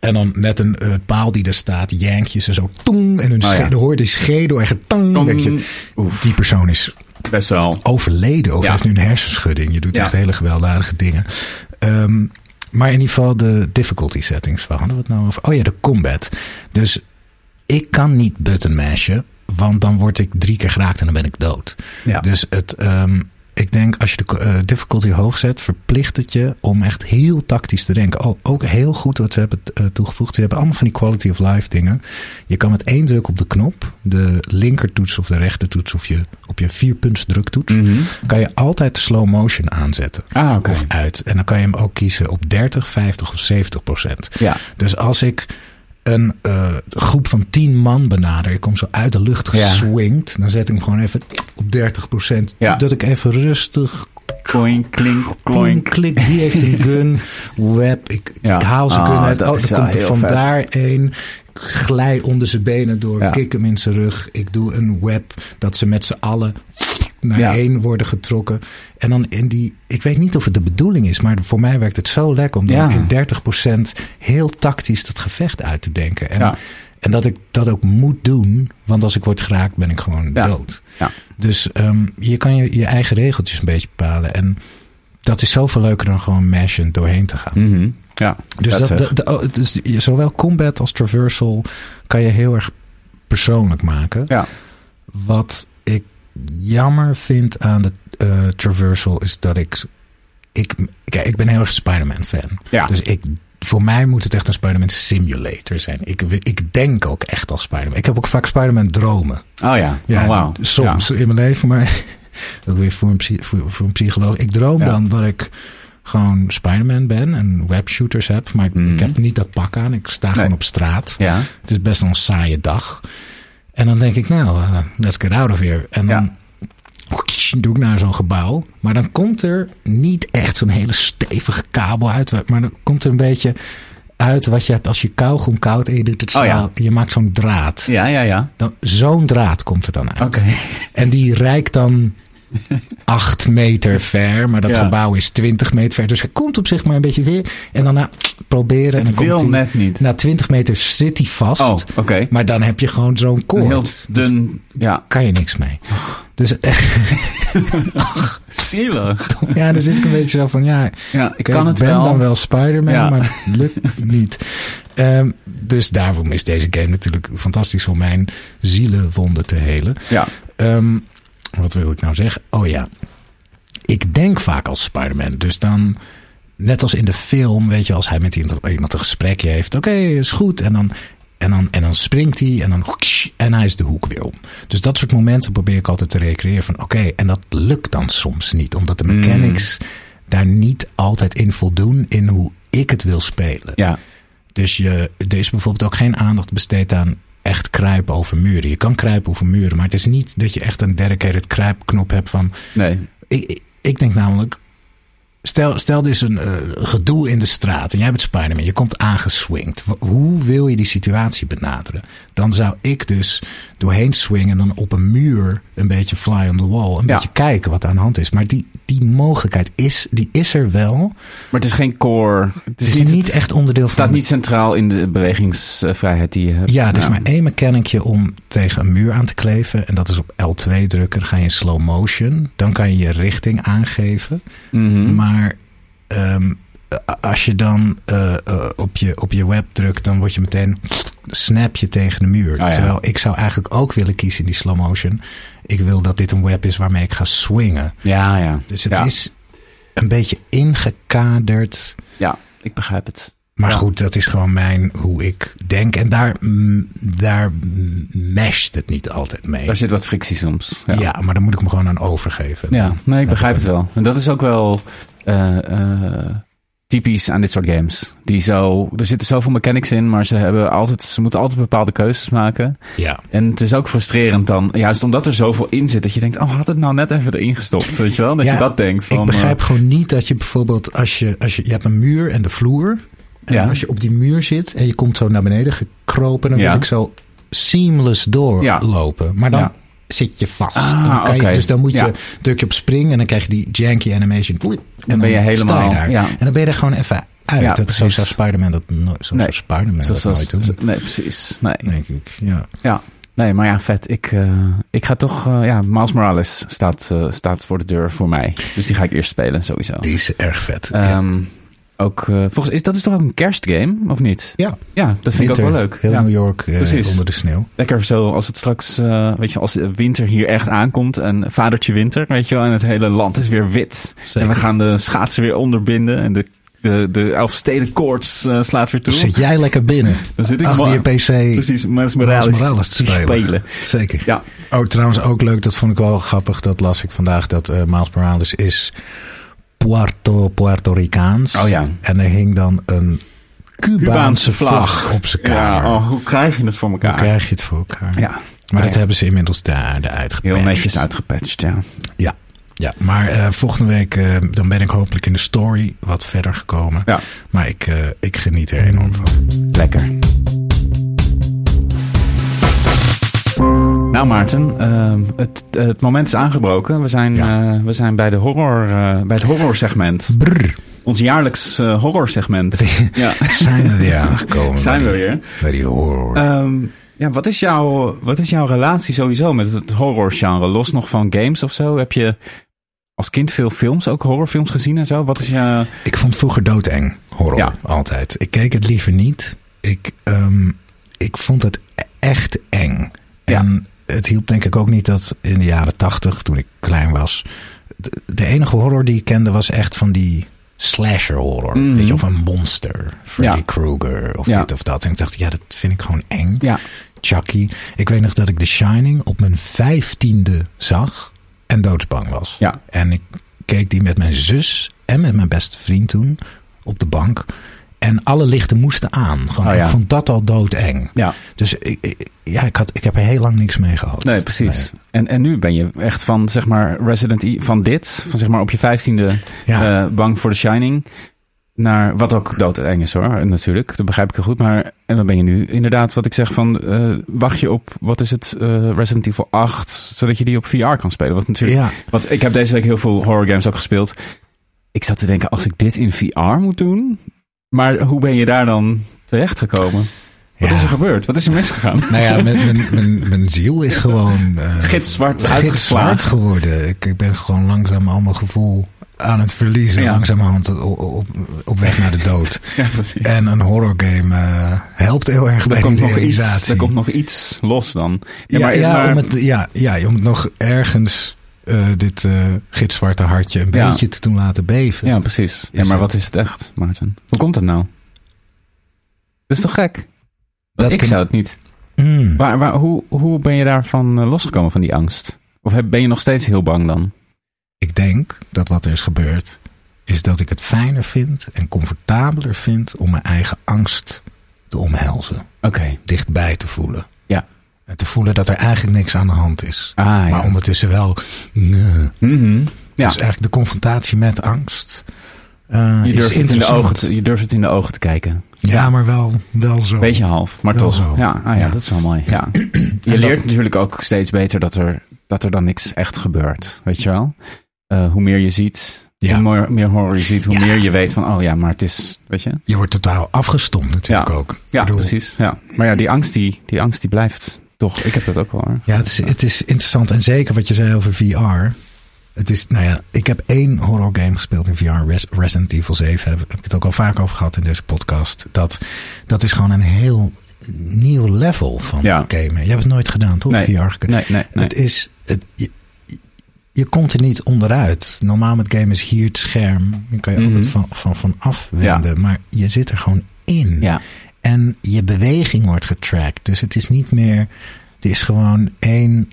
En dan net een eh, paal die er staat, jank je ze zo tong. En hun Oh, ja. hoort die schedel echt tang. Dan denk je, Oef, die persoon is best wel. overleden of Ja. heeft nu een hersenschudding. Je doet Ja. echt hele gewelddadige dingen. Ehm, maar in ieder geval de difficulty settings. Waar hadden we het nou over? Oh ja, de combat. Dus ik kan niet button mashen. Want dan word ik drie keer geraakt en dan ben ik dood. Dus het, ehm, ik denk als je de eh, difficulty hoog zet, verplicht het je om echt heel tactisch te denken. Oh, ook heel goed wat ze hebben eh, toegevoegd. Ze hebben allemaal van die quality of life dingen. Je kan met één druk op de knop, de linkertoets of de rechtertoets of je op je vierpunts druktoets, Mhm. kan je altijd de slow motion aanzetten. Ah, oké. Of uit. En dan kan je hem ook kiezen op 30, 50 of 70 procent. Ja. Dus als ik een eh, groep van 10 man benader, ik kom zo uit de lucht Ja. geswingd, dan zet ik hem gewoon even op 30 procent. Ja. Dat ik even rustig Kloink, klink, Kloink, kloink. klik, die heeft een gun. Web, ik, Ja. ik haal zijn Ah, gun uit. dat Oh, komt er vandaar één. Glij onder zijn benen door, Ja. kik hem in zijn rug. Ik doe een web dat ze met z'n allen naar Ja. één worden getrokken. En dan in die, ik weet niet of het de bedoeling is, maar voor mij werkt het zo lekker om dan Ja. in 30% heel tactisch dat gevecht uit te denken. En, Ja. en dat ik dat ook moet doen, want als ik word geraakt ben ik gewoon dood. Ja. Dus ehm, je kan je, je eigen regeltjes een beetje bepalen. En dat is zoveel leuker dan gewoon mashen doorheen te gaan. Mhm. Ja, Dus, dat oh, dus zowel combat als traversal kan je heel erg persoonlijk maken. Ja. Wat ik jammer vind aan de eh, traversal is dat ik, ik... Kijk, ik ben heel erg Spider-Man fan. Ja. Dus ik, voor mij moet het echt een Spider-Man simulator zijn. Ik, ik denk ook echt als Spider-Man. Ik heb ook vaak Spider-Man dromen. Oh ja, Ja, oh, wauw. soms in mijn leven, maar ook weer voor een, voor, voor een psycholoog. Ik droom Ja. dan dat ik gewoon Spider-Man ben en webshooters heb. Maar Mhm. ik heb niet dat pak aan. Ik sta gewoon op straat. Ja. Het is best wel een saaie dag. En dan denk ik, nou, eh, let's get out of here. En dan doe ik naar zo'n gebouw. Maar dan komt er niet echt zo'n hele stevige kabel uit. Maar dan komt er een beetje uit wat je hebt als je kauwgom koud en je doet het Oh ja. Je maakt zo'n draad. Ja, ja, ja. Zo'n draad komt er dan uit. En die reikt dan acht meter ver. Maar dat Ja. gebouw is 20 meter ver. Dus hij komt op zich maar een beetje weer. En dan nou, proberen. en Het komt wil hij- net niet. Na 20 meter zit hij vast. Oh, oké. Maar dan heb je gewoon zo'n Een koord. heel Dus dun, ja, kan je niks mee. Dus zielig. ja, dan zit ik een beetje zo van, ja, Ja, ik kan het ben wel. dan wel Spider-Man, Ja. maar het lukt niet. Ehm, dus daarom is deze game natuurlijk fantastisch om mijn zielenwonden te helen. Ja, Ehm, wat wil ik nou zeggen? Oh ja, ik denk vaak als Spider-Man. Dus dan, net als in de film, weet je, als hij met iemand een gesprekje heeft. Oké, is goed. En dan, en, dan, en dan springt hij en dan en hij is de hoek weer om. Dus dat soort momenten probeer ik altijd te recreëren van oké, en dat lukt dan soms niet. Omdat de mechanics daar niet altijd in voldoen in hoe ik het wil spelen. ja. Dus je, er is bijvoorbeeld ook geen aandacht besteed aan echt kruipen over muren. Je kan kruipen over muren, maar het is niet dat je echt een dedicated kruipknop hebt van... Nee. Ik, ik, denk namelijk, stel, stel is een eh, gedoe in de straat en jij bent Spider-Man. Je komt aangeswingd. Hoe wil je die situatie benaderen? Dan zou ik dus doorheen swingen en dan op een muur een beetje fly on the wall. Een Ja. beetje kijken wat er aan de hand is. Maar die, die mogelijkheid is, die is er wel. Maar het is geen core. Het Het is, niet, het echt onderdeel staat van... niet centraal in de bewegingsvrijheid die je hebt. Ja, er is maar één mechanicje om tegen een muur aan te kleven. En dat is op L2 drukken. Dan ga je in slow motion. Dan kan je je richting aangeven. Mhm. Maar ehm, als je dan eh, eh, op, je, op je web drukt, dan word je meteen snap je tegen de muur. Ah, ja. Terwijl ik zou eigenlijk ook willen kiezen in die slow motion. Ik wil dat dit een web is waarmee ik ga swingen. Ja, ja. Dus het ja. is een beetje ingekaderd. Ja, ik begrijp het. Maar Ja. goed, dat is gewoon mijn hoe ik denk. En daar, mm, daar mesht het niet altijd mee. Daar zit wat frictie soms. ja. Ja, maar dan moet ik hem gewoon aan overgeven. ja. nee, ik begrijp het wel. En dat is ook wel eh, eh, typisch aan dit soort games. Die zo, er zitten zoveel mechanics in, maar ze, hebben altijd, ze moeten altijd bepaalde keuzes maken. Ja. En het is ook frustrerend dan, juist omdat er zoveel in zit, dat je denkt, oh, had het nou net even erin gestopt, weet je wel? Dat Ja, je dat denkt van... ik begrijp eh, gewoon niet dat je bijvoorbeeld als je, als je, je hebt een muur en de vloer. En Ja. als je op die muur zit en je komt zo naar beneden gekropen, dan Ja. wil ik zo seamless doorlopen. Maar dan Ja. Zit je vast. Ah, dan kan je- dus dan moet je, Ja. druk je op spring en dan krijg je die janky animation. En ben je helemaal- daar. ja. En dan ben je er gewoon even uit. Ja, dat, zo zou Spider-Man dat, nooit- zo Nee. zo- dat nooit doen. zo- nee, precies. Nee. Denk ik, ja. Ja, nee, maar ja, vet. Ik, eh, ik ga toch, eh, ja, Miles Morales staat, eh, staat voor de deur voor mij. Dus die ga ik eerst spelen, sowieso. Die is erg vet. ja. Ook, eh, volgens, is, dat is toch ook een kerstgame, of niet? ja, Ja, dat vind ik ook wel leuk. Heel ja. New York eh, Precies. onder de sneeuw. Lekker zo als het straks, eh, weet je, als de winter hier echt aankomt en vadertje winter, weet je wel, en het hele land is weer wit. Zeker. En we gaan de schaatsen weer onderbinden en de, de, de Elfstedenkoorts eh slaat weer toe. Zit jij lekker binnen? Dan zit ik achter maar- je PC. Precies, Miles Morales, te spelen. Zeker. Ja, Oh, trouwens ook leuk, dat vond ik wel grappig. Dat las ik vandaag, dat eh Miles Morales is Puerto, Puerto Ricaans. Oh ja. En er hing dan een Cubaanse, Cubaanse vlag. vlag. op zijn kamer. Ja, oh, hoe krijg je het voor elkaar? Hoe krijg je het voor elkaar? Ja, Maar dat ja. hebben ze inmiddels daar eruit gepatcht. heel netjes uitgepatcht, ja. Ja, ja. maar eh, volgende week eh, dan ben ik hopelijk in de story wat verder gekomen. Ja. Maar ik, eh, ik geniet er enorm van. Lekker. Nou Maarten, ehm, het, het moment is aangebroken. We zijn, Ja. eh, we zijn bij, de horror, eh, bij het horrorsegment. Brrr, Ons jaarlijks eh, horrorsegment. ja. zijn we weer aangekomen. Zijn we weer. Bij die horror. Ehm, ja, wat is, jouw, wat is jouw relatie sowieso met het horrorgenre? Los nog van games of zo? Heb je als kind veel films, ook horrorfilms gezien en zo? Wat is je... Ik vond vroeger doodeng horror, Ja. altijd. Ik keek het liever niet. Ik, ehm, ik vond het e- echt eng. Ja. En het hielp denk ik ook niet dat in de jaren tachtig, toen ik klein was... De, de enige horror die ik kende was echt van die slasher horror. Mhm. Weet je, of een monster. Freddy Ja. Krueger of Ja. dit of dat. En ik dacht, ja, dat vind ik gewoon eng. Ja, Chucky. Ik weet nog dat ik The Shining op mijn vijftiende zag en doodsbang was. ja. En ik keek die met mijn zus en met mijn beste vriend toen op de bank. En alle lichten moesten aan. Gewoon, Oh ja. Ik vond dat al doodeng. Ja. Dus ik, ja, ik, had, ik heb er heel lang niks mee gehad. Nee, precies. En, en nu ben je echt van, zeg maar, Resident Evil, van dit, van zeg maar op je vijftiende Ja. eh, bang voor The Shining, naar wat ook doodeng is hoor, natuurlijk. Dat begrijp ik heel goed. Maar, en dan ben je nu inderdaad, wat ik zeg van, eh, wacht je op, wat is het, eh, Resident Evil 8, zodat je die op VR kan spelen. Wat natuurlijk, Ja. want ik heb deze week heel veel horror games ook gespeeld. Ik zat te denken, als ik dit in VR moet doen, maar hoe ben je daar dan terecht gekomen? Wat Ja. is er gebeurd? Wat is er misgegaan? Nou ja, mijn, mijn, mijn, ziel is gewoon... eh, Gitzwart uitgeslagen. geworden. Ik, ik ben gewoon langzaam al mijn gevoel aan het verliezen. Ja. Langzamerhand op, op, op weg naar de dood. Ja, precies. En een horror game eh, helpt heel erg bij komt, die nog iets, realisatie. er komt nog iets los dan. ja, maar, ja, maar- om het, ja, ja, om het nog ergens eh, dit eh gitzwarte hartje een Ja. beetje te doen laten beven. ja, precies. Ja, maar het- wat is het echt, Maarten? Hoe komt dat nou? Dat is toch gek? Dat ik zou het niet. Mm. Waar, waar, hoe, hoe ben je daarvan eh, losgekomen, van die angst? Of ben je nog steeds heel bang dan? Ik denk dat wat er is gebeurd, is dat ik het fijner vind en comfortabeler vind om mijn eigen angst te omhelzen. Oké. Dichtbij te voelen. En te voelen dat er eigenlijk niks aan de hand is. Ah, Maar ondertussen wel. nee. Mhm. Ja, Dus eigenlijk de confrontatie met angst. eh, je, durft het in de ogen te, je durft het in de ogen te kijken. Ja, maar wel, wel zo. Beetje half, maar Wel toch. zo. Ja, ah, ja, dat is wel mooi. Ja. Je leert natuurlijk ook steeds beter dat er, dat er dan niks echt gebeurt. Weet je wel? Eh, hoe meer je ziet, Ja. hoe meer, meer horror je ziet, hoe Ja. meer je weet van, oh ja, maar het is, weet je? Je wordt totaal afgestompt natuurlijk Ja. ook. Ja, bedoel, precies. Ja. Maar ja, die angst die, die angst die blijft toch. Ik heb dat ook wel hoor. Ja, het is, het is interessant. En zeker wat je zei over VR. Het is, nou ja, ik heb één horror game gespeeld in VR. Res- Resident Evil 7. Heb, heb ik het ook al vaak over gehad in deze podcast. Dat, dat is gewoon een heel nieuw level van Ja. gamen. Je hebt het nooit gedaan, toch? Nee. VR. Nee, nee, nee. Het is, het, je, je komt er niet onderuit. Normaal met gamen is hier het scherm. Je kan je Mhm. altijd van, van, van afwenden. Maar je zit er gewoon in. Ja, En je beweging wordt getracked. Dus het is niet meer. Er is gewoon één,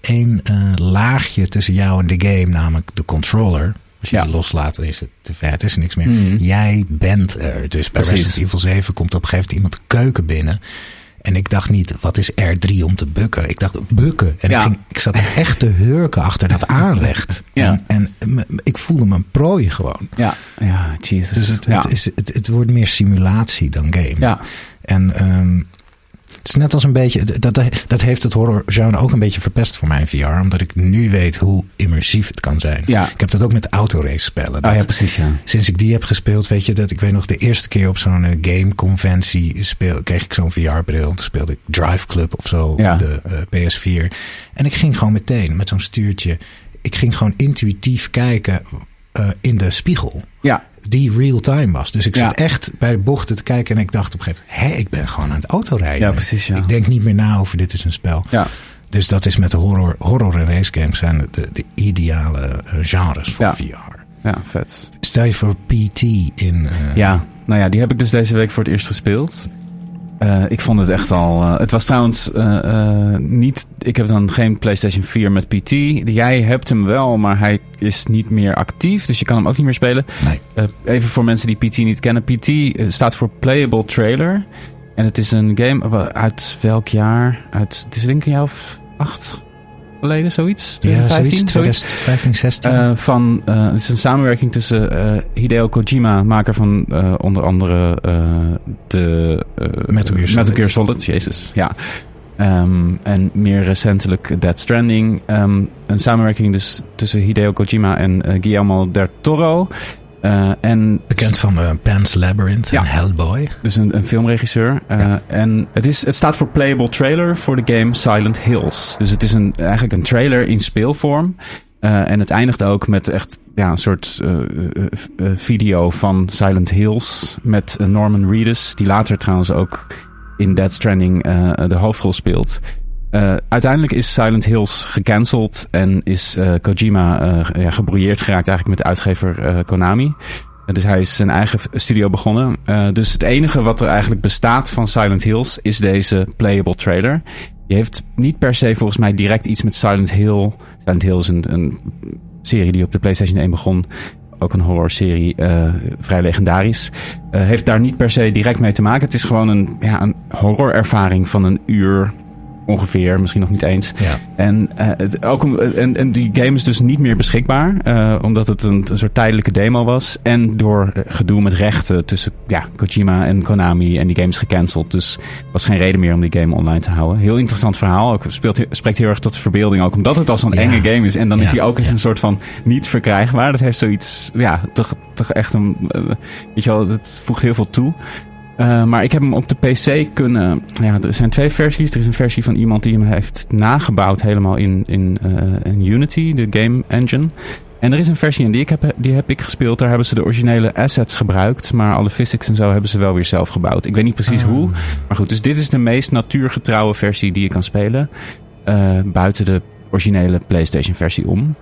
één eh, laagje tussen jou en de game, namelijk de controller. Als je Ja. die loslaat, is het te ver. Het is er niks meer. Mhm. Jij bent er. Dus bij Precies. Resident Evil 7 komt op een gegeven moment iemand de keuken binnen. En ik dacht niet, wat is R3 om te bukken? Ik dacht, bukken. En Ja. ik, ging, ik zat echt te hurken achter dat aanrecht. Ja. En, ik voelde me een prooi gewoon. ja, ja, Jesus. Dus het, is, het, het wordt meer simulatie dan game. ja, En ehm, het is net als een beetje. Dat, dat, heeft het horrorgenre ook een beetje verpest voor mij in VR. Omdat ik nu weet hoe immersief het kan zijn. Ja. Ik heb dat ook met autorace spellen. Ah, ja, precies, ja. Sinds ik die heb gespeeld, weet je dat ik weet nog de eerste keer op zo'n eh, gameconventie speel, kreeg ik zo'n VR-bril. Toen speelde ik Drive Club of zo Ja. op de eh, PS4. En ik ging gewoon meteen met zo'n stuurtje. Ik ging gewoon intuïtief kijken eh, in de spiegel Ja, die real-time was. Dus ik Ja. zat echt bij de bochten te kijken en ik dacht op een gegeven moment... hé, ik ben gewoon aan het autorijden. Ja, precies, ja. Ik denk niet meer na over dit is een spel. ja. Dus dat is met de horror, horror en race games zijn de, de ideale eh, genres voor Ja. VR. Ja, vet. Stel je voor PT in... eh, Ja, nou ja, die heb ik dus deze week voor het eerst gespeeld. Eh, ik vond het echt al. eh, het was trouwens eh, niet. Ik heb dan geen PlayStation 4 met PT. Jij hebt hem wel, maar hij is niet meer actief. Dus je kan hem ook niet meer spelen. Nee. Even voor mensen die PT niet kennen. PT staat voor Playable Trailer. En het is een game. uit welk jaar? Uit, het is denk ik een jaar of acht geleden, zoiets. Ja, 2015, zoiets, zoiets. 2015, 16. Eh, van, eh, het is een samenwerking tussen eh, Hideo Kojima, maker van onder andere de Metal Gear Solid. Metal Gear Solid, jezus, ja. Ehm, en meer recentelijk Dead Stranding. Ehm, een samenwerking dus tussen Hideo Kojima en Guillermo del Toro. Eh, en Bekend van eh, Pan's Labyrinth Ja. en Hellboy. dus een, een filmregisseur. Eh, Ja. En het, is, het staat voor Playable Trailer voor de game Silent Hills. Dus het is een, eigenlijk een trailer in speelvorm. En het eindigt ook met echt ja, een soort video van Silent Hills. Met Norman Reedus, die later trouwens ook in Dead Stranding de hoofdrol speelt. Eh, uiteindelijk is Silent Hills gecanceld en is eh, Kojima eh, ja, gebrouilleerd geraakt eigenlijk met uitgever Konami. Dus hij is zijn eigen studio begonnen. Dus het enige wat er eigenlijk bestaat van Silent Hills is deze playable trailer. Die heeft niet per se volgens mij direct iets met Silent Hill. Silent Hill is een, een serie die op de PlayStation 1 begon. ook een horrorserie, eh, vrij legendarisch. Heeft daar niet per se direct mee te maken. Het is gewoon een, ja, een horrorervaring van een uur ongeveer, misschien nog niet eens. Ja. En, eh, het, ook om, en, en die game is dus niet meer beschikbaar, eh, omdat het een, een soort tijdelijke demo was. En door eh, gedoe met rechten tussen ja, Kojima en Konami en die game is gecanceld. Dus er was geen reden meer om die game online te houden. Heel interessant verhaal. Ook speelt, spreekt heel erg tot de verbeelding ook, omdat het al zo'n Ja. enge game is. En dan is hij ook eens een soort van niet verkrijgbaar. Dat heeft zoiets, ja, toch, toch echt een, eh, weet je wel, het voegt heel veel toe. Uh, maar ik heb hem op de PC kunnen. Ja, er zijn twee versies. Er is een versie van iemand die hem heeft nagebouwd helemaal in, in, uh, in Unity, de game engine. En er is een versie en die, ik heb, die heb ik gespeeld. Daar hebben ze de originele assets gebruikt. Maar alle physics en zo hebben ze wel weer zelf gebouwd. Ik weet niet precies Ah. hoe. Maar goed, dus dit is de meest natuurgetrouwe versie die je kan spelen. Uh, buiten de originele PlayStation versie om.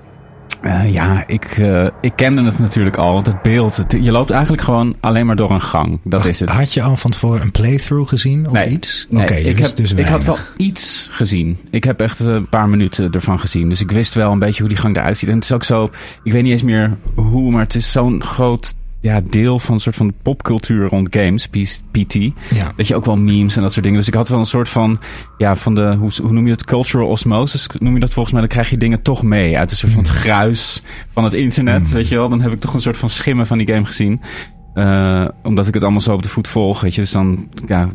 Uh, ja, ik, uh, ik kende het natuurlijk al. Want het beeld, het, je loopt eigenlijk gewoon alleen maar door een gang. Dat is het. Had je al van tevoren een playthrough gezien of nee, iets? Nee, Oké, ik, heb, dus ik had wel iets gezien. Ik heb echt een paar minuten ervan gezien. Dus ik wist wel een beetje hoe die gang eruit ziet. En het is ook zo, ik weet niet eens meer hoe, maar het is zo'n groot ja, deel van een soort van popcultuur rond games, PT. Ja. Dat je ook wel memes en dat soort dingen. Dus ik had wel een soort van, ja, van de, hoe, hoe noem je het, cultural osmosis, noem je dat volgens mij. Dan krijg je dingen toch mee uit een soort van het gruis van het internet, Mm. weet je wel. Dan heb ik toch een soort van schimmen van die game gezien. Uh, omdat ik het allemaal zo op de voet volg, weet je. Dus dan, ja,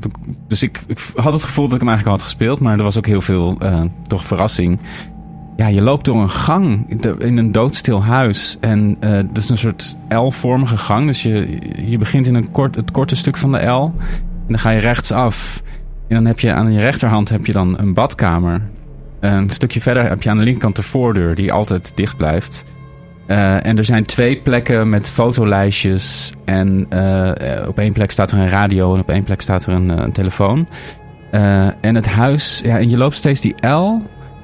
dus ik, ik had het gevoel dat ik hem eigenlijk had gespeeld. Maar er was ook heel veel, uh, toch verrassing. Ja, je loopt door een gang in een doodstil huis. En uh, dat is een soort L-vormige gang. Dus je, je begint in een kort, het korte stuk van de L. En dan ga je rechtsaf. En dan heb je aan je rechterhand heb je dan een badkamer. Een stukje verder heb je aan de linkerkant de voordeur, die altijd dicht blijft. Uh, en er zijn twee plekken met fotolijstjes. En op één plek staat er een radio en op één plek staat er een, telefoon. En het huis, ja, en je loopt steeds die L.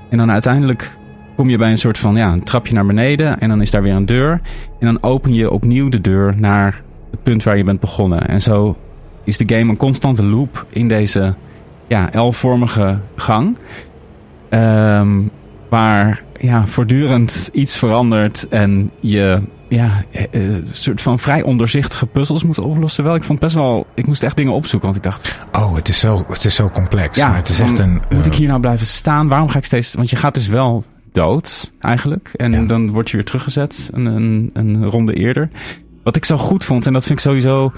En dan uiteindelijk kom je bij een soort van ja, een trapje naar beneden. En dan is daar weer een deur. En dan open je opnieuw de deur naar het punt waar je bent begonnen. En zo is de game een constante loop in deze ja, L-vormige gang. Um, waar ja, voortdurend iets verandert en je ja, een soort van vrij onderzichtige puzzels moet oplossen. Wel, ik vond best wel, ik moest echt dingen opzoeken, want ik dacht. Oh, het is zo, het is zo complex. Ja, maar het is echt een. Moet ik hier nou blijven staan? Waarom ga ik steeds. Want je gaat dus wel dood eigenlijk. En ja. dan word je weer teruggezet een, een, een ronde eerder. Wat ik zo goed vond, en dat vind ik sowieso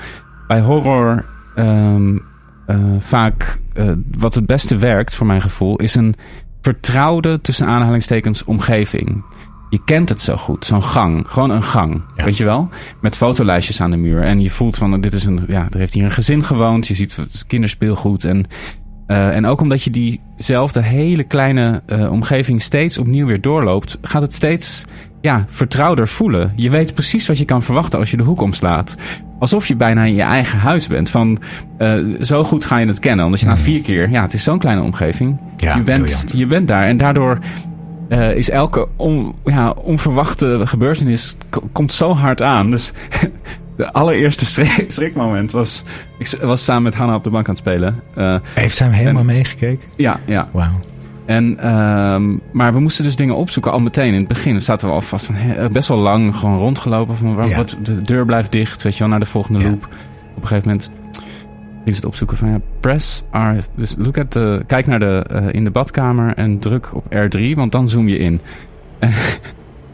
bij horror um, uh, vaak. Uh, wat het beste werkt, voor mijn gevoel, is een vertrouwde, tussen aanhalingstekens, omgeving. Je kent het zo goed, zo'n gang. Gewoon een gang, ja. weet je wel? Met fotolijstjes aan de muur. En je voelt van, dit is een, ja, er heeft hier een gezin gewoond. Je ziet kinderspeelgoed. En, uh, en ook omdat je diezelfde hele kleine uh, omgeving steeds opnieuw weer doorloopt, gaat het steeds ja, vertrouwder voelen. Je weet precies wat je kan verwachten als je de hoek omslaat. Alsof je bijna in je eigen huis bent. Van, uh, zo goed ga je het kennen. Omdat je na vier keer, ja, het is zo'n kleine omgeving. Ja, je, bent, je bent daar. En daardoor uh, is elke on, ja, onverwachte gebeurtenis komt zo hard aan. Dus de allereerste schrik, schrikmoment was... Ik was samen met Hanna op de bank aan het spelen. Uh, Heeft zij hem helemaal en, meegekeken? Ja, ja. Wauw. En, um, maar we moesten dus dingen opzoeken al meteen. In het begin zaten we al vast van he, best wel lang gewoon rondgelopen. Van, waar, ja. wat, de deur blijft dicht, weet je wel, naar de volgende ja. loop. Op een gegeven moment ging ze het opzoeken van ja, press R. Dus look at the, kijk naar de, uh, in de badkamer en druk op R3, want dan zoom je in.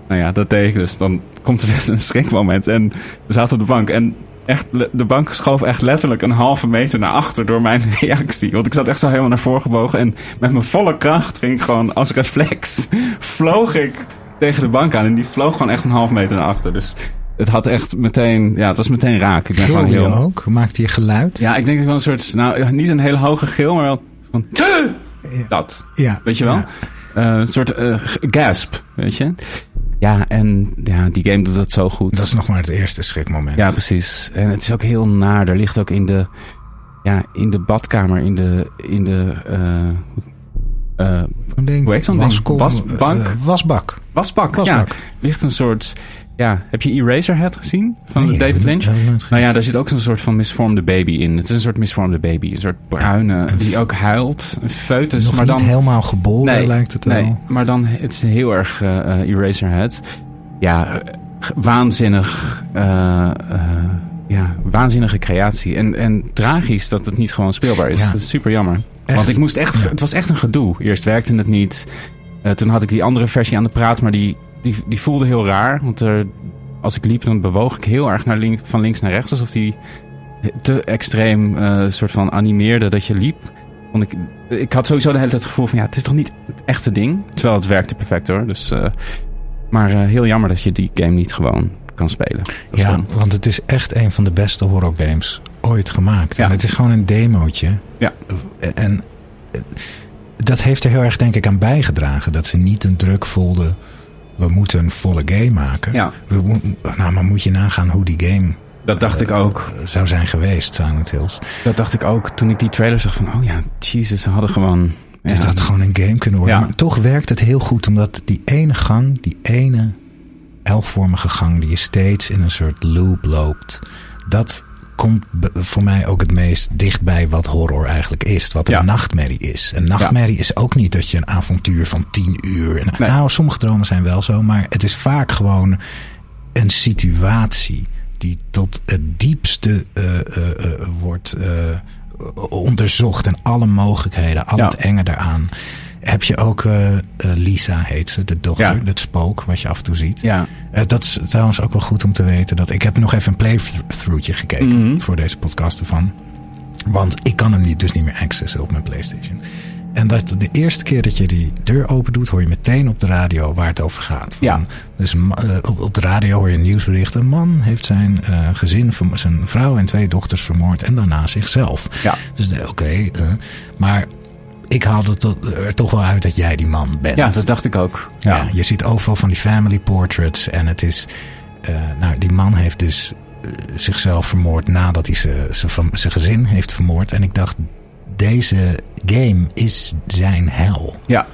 Nou ja, dat deed ik dus. Dan komt er dus een schrikmoment. En we zaten op de bank en echt, de bank schoof echt letterlijk een halve meter naar achter door mijn reactie. Want ik zat echt zo helemaal naar voren gebogen. En met mijn volle kracht ging ik gewoon als reflex. vloog ik tegen de bank aan. En die vloog gewoon echt een halve meter naar achter. Dus het had echt meteen, ja, het was meteen raak. Ik ben gewoon heel. ook? Maakte je geluid? Ja, ik denk wel een soort, nou, niet een hele hoge gil, maar wel van. Dat. Ja. Weet je wel? Ja. Uh, een soort uh, gasp, weet je? Ja, en ja, die game doet dat zo goed. Dat is nog maar het eerste schrikmoment. Ja, precies. En het is ook heel naar. Er ligt ook in de, ja, in de badkamer, in de, in de, uh, uh, ding, hoe heet zo'n? Uh, wasbak. Wasbak, wasbak. ja. ligt een soort, ja, heb je Eraserhead gezien? Van nee, David Lynch? Nou ja, daar zit ook zo'n soort van misvormde baby in. Het is een soort misvormde baby. Een soort bruine, die ook huilt. Een foetus, Nog maar niet dan... helemaal geboren nee, lijkt het wel. Nee, maar dan, het is heel erg uh, Eraserhead. Ja, waanzinnig, eh, eh, ja, waanzinnige creatie. En, en tragisch dat het niet gewoon speelbaar is. Ja. Dat is super jammer. Echt. Want ik moest echt, het was echt een gedoe. Eerst werkte het niet. Eh, toen had ik die andere versie aan de praat, maar die, die, die voelde heel raar. Want er, als ik liep, dan bewoog ik heel erg naar link, van links naar rechts. Alsof die te extreem eh soort van animeerde dat je liep. Want ik, ik had sowieso de hele tijd het gevoel van ja, het is toch niet het echte ding. Terwijl het werkte perfect hoor. Dus, eh, maar eh, heel jammer dat je die game niet gewoon kan spelen. Dat Ja, want het is echt een van de beste horror games ooit gemaakt. Ja. En het is gewoon een demootje. Ja. En dat heeft er heel erg denk ik aan bijgedragen. Dat ze niet een druk voelden. We moeten een volle game maken. ja, We nou, maar moet je nagaan hoe die game dat dacht ik ook. eh, zou zijn geweest, Silent Hills. Dat dacht ik ook toen ik die trailer zag van oh ja, Jesus, ze hadden gewoon... Ja, had gewoon een game kunnen worden. Ja. Maar toch werkt het heel goed, omdat die ene gang, die ene L-vormige gang die je steeds in een soort loop loopt, dat komt voor mij ook het meest dichtbij wat horror eigenlijk is. Wat een Ja. nachtmerrie is. Een nachtmerrie is ook niet dat je een avontuur van tien uur. En, Nee. Nou, sommige dromen zijn wel zo, maar het is vaak gewoon een situatie die tot het diepste eh, eh, eh, wordt onderzocht en alle mogelijkheden, al Ja. het enge daaraan. Heb je ook eh, eh, Lisa, heet ze, de dochter, Ja. het spook wat je af en toe ziet. ja, Eh, dat is trouwens ook wel goed om te weten. Dat ik heb nog even een playthroughje gekeken Mhm. voor deze podcast ervan. Want ik kan hem niet, dus niet meer accessen op mijn PlayStation. En dat de eerste keer dat je die deur open doet, hoor je meteen op de radio waar het over gaat. Van, Ja. Dus op, de radio hoor je een nieuwsbericht. Een man heeft zijn eh, gezin, zijn vrouw en twee dochters vermoord en daarna zichzelf. ja. Dus oké, maar ik haalde tot- er toch wel uit dat jij die man bent. ja, dat dacht ik ook. Ja. Ja, je ziet overal van die family portraits. En het is. eh, nou, die man heeft dus eh, zichzelf vermoord nadat hij zijn gezin heeft vermoord. En ik dacht, deze game is zijn hel. ja,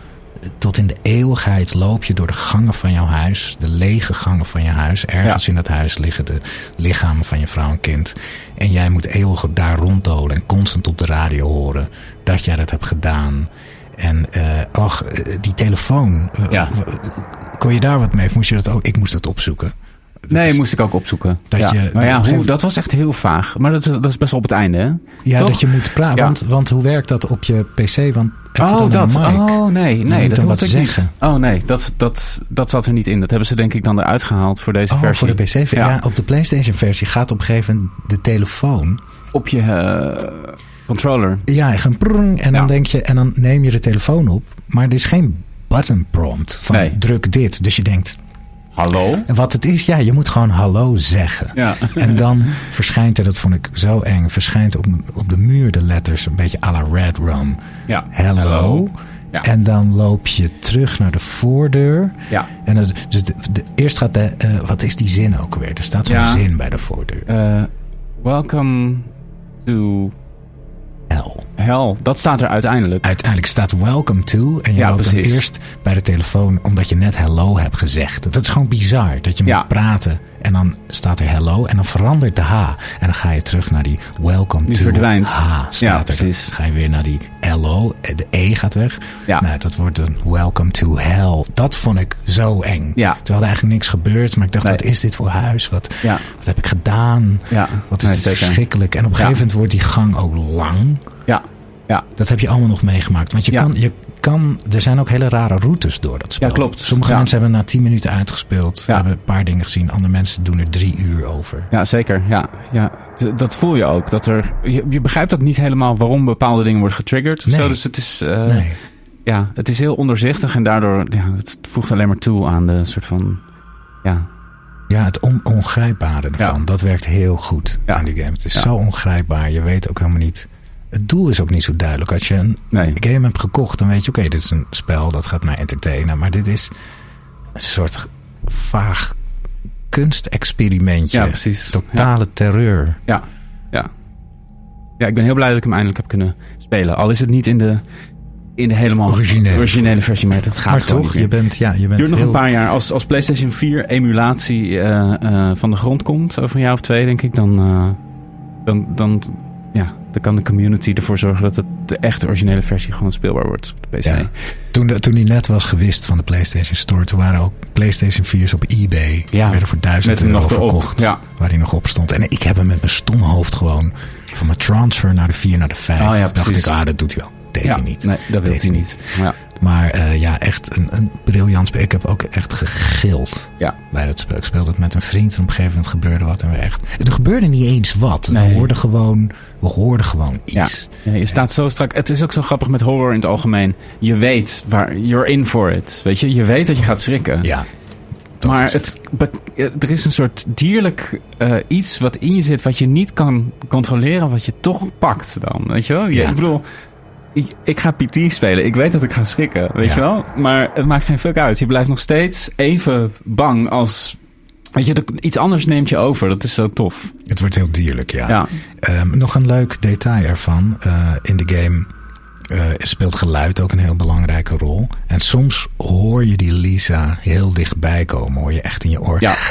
Tot in de eeuwigheid loop je door de gangen van jouw huis, de lege gangen van je huis. Ergens Ja. in dat huis liggen de lichamen van je vrouw en kind. En jij moet eeuwig daar ronddolen en constant op de radio horen dat jij dat hebt gedaan. En eh ach, eh, die telefoon. eh, Ja. kon je daar wat mee? Of moest je dat ook? Ik moest dat opzoeken. Dat nee, is- moest ik ook opzoeken. Dat ja. je- maar ja, een hoe, dat was echt heel vaag. Maar dat, is- dat is best wel op het einde, hè? ja, toch? dat je moet praten. Ja. Want, want hoe werkt dat op je PC? Want oh, dat. Een? Oh, nee, moet nee, dat dan hoefde wat ik niet. zeggen. Oh, nee, dat, dat, dat zat er niet in. Dat hebben ze denk ik dan eruit gehaald voor deze Oh, versie. voor de PC. Ja. Ja. op de PlayStation versie gaat op een gegeven moment de telefoon. Op je eh, controller. Ja, je gaat prrrng, en dan denk je, en dan neem je de telefoon op. Maar er is geen button prompt van Nee. druk dit. Dus je denkt, Hallo? en wat het is, ja, je moet gewoon hallo zeggen. Ja. En dan verschijnt er, dat vond ik zo eng, verschijnt op, op de muur de letters een beetje à la Red Rum. Ja. Hello. Hello. Ja. En dan loop je terug naar de voordeur. Ja. En het, dus de, de- eerst gaat de, eh, wat is die zin ook weer? Er staat zo'n Ja. zin bij de voordeur. Eh, welcome to L. hell. Dat staat er uiteindelijk. Uiteindelijk staat welcome to. En je Ja, loopt eerst bij de telefoon omdat je net hello hebt gezegd. Dat is gewoon bizar. Dat je moet Ja. praten en dan staat er hello en dan verandert de H. En dan ga je terug naar die welcome Die to verdwijnt. H. Staat Ja, er. precies. Dan ga je weer naar die LO. eh, De E gaat weg. Ja. Nou, dat wordt een welcome to hell. Dat vond ik zo eng. Ja. Terwijl er eigenlijk niks gebeurt. Maar ik dacht, Nee. wat is dit voor huis? Wat, Ja. wat heb ik gedaan? Ja. Wat is Nee, dit verschrikkelijk? En op een gegeven moment wordt die gang ook lang. Ja. Ja. Dat heb je allemaal nog meegemaakt. Want je Ja. kan, je kan, er zijn ook hele rare routes door dat spel. Ja, klopt. Sommige Ja. mensen hebben na 10 minuten uitgespeeld. Ja. Hebben een paar dingen gezien. Andere mensen doen er drie uur over. Ja, zeker. Ja, ja. D- dat voel je ook. Dat er, je, je begrijpt ook niet helemaal waarom bepaalde dingen worden getriggerd. of Nee. Zo, dus het is, eh, nee. ja, het is heel onderzichtig en daardoor ja, het voegt alleen maar toe aan de soort van. Ja, Ja, het on, ongrijpbare ervan. Ja. Dat werkt heel goed Ja. aan die game. Het is Ja. zo ongrijpbaar. Je weet ook helemaal niet... Het doel is ook niet zo duidelijk. Als je een nee. game hebt gekocht, dan weet je... Oké, dit is een spel, dat gaat mij entertainen. Maar dit is een soort vaag kunstexperimentje. Ja, precies. Totale terreur. Ja, ja. Ja, ik ben heel blij dat ik hem eindelijk heb kunnen spelen. Al is het niet in de, in de helemaal Originele. originele versie, maar dat gaat maar toch, je bent... Ja, je bent Het duurt nog heel- een paar jaar. Als, als PlayStation 4 emulatie eh, eh, van de grond komt, over een jaar of twee, denk ik, dan, eh, dan, dan ja, dan kan de community ervoor zorgen dat het de echte originele versie gewoon speelbaar wordt op de PC. Ja. Toen, de, toen die net was gewist van de PlayStation Store, toen waren ook PlayStation 4's op eBay. Ja, werden voor 1000 met hem euro verkocht. ja. Waar hij nog op stond. En ik heb hem met mijn stom hoofd gewoon van mijn transfer naar de 4 naar de 5. Oh ja, dacht ik, ah, dat doet hij wel. Deed Ja, hij niet. Nee, dat Deed hij niet. Ja. Maar eh, ja, echt een, een briljant spel. Ik heb ook echt gegild Ja. bij dat spel. Ik speelde het met een vriend en op een gegeven moment gebeurde wat. En we echt, er gebeurde niet eens wat. Nee. We hoorden gewoon, we hoorden gewoon iets. ja, je staat zo strak. Het is ook zo grappig met horror in het algemeen. Je weet waar, you're in for it. Weet je, je weet dat je gaat schrikken. Ja. maar het, er is een soort dierlijk eh, iets wat in je zit, wat je niet kan controleren, wat je toch pakt dan. Weet je wel? Ja. Ik bedoel, ik, ik ga PT spelen. Ik weet dat ik ga schrikken. Weet Ja. je wel? Maar het maakt geen fuck uit. Je blijft nog steeds even bang als. Weet je, iets anders neemt je over. Dat is zo tof. Het wordt heel dierlijk, ja. Ja. Ehm, nog een leuk detail ervan. Eh, in de game eh, speelt geluid ook een heel belangrijke rol. En soms hoor je die Lisa heel dichtbij komen. Hoor je echt in je oor. Ja.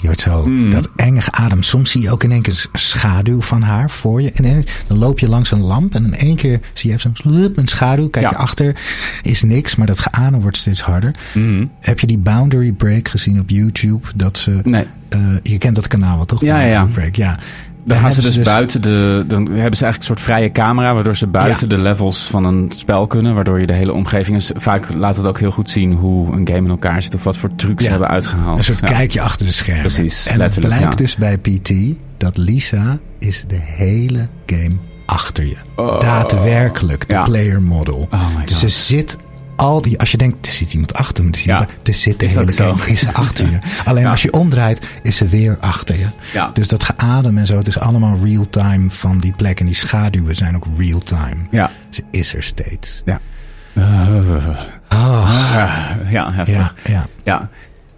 Je hoort zo Mm. dat enge adem. Soms zie je ook in één keer een schaduw van haar voor je. En in- dan loop je langs een lamp en in één keer zie je even zo'n een schaduw. Kijk Ja. je achter, is niks, maar dat geadem wordt steeds harder. Mhm. Heb je die Boundary Break gezien op YouTube? Dat ze, Nee. eh, je kent dat kanaal wel toch? Ja, ja, Break, ja. Dan gaan ze hebben dus, buiten de. Dan hebben ze eigenlijk een soort vrije camera, waardoor ze buiten de levels van een spel kunnen. Waardoor je de hele omgeving. Is, vaak laat het ook heel goed zien hoe een game in elkaar zit. Of wat voor trucs ze Ja. hebben uitgehaald. Een soort Ja. kijkje achter de schermen. Precies, En het blijkt dus bij PT dat Lisa is de hele game achter je. Oh. Daadwerkelijk, de player model. Oh my dus God. ze zit al die, als je denkt, er zit iemand achter me, er zit, Ja. iemand- er zit de Is hele game, is ze achter je. Alleen Ja. als je omdraait, is ze weer achter je. Ja. Dus dat geadem en zo, het is allemaal real-time van die plek. En die schaduwen zijn ook real-time. Ja. Ze is er steeds. Ja. Uh, Ah, ja, heftig. ja, ja.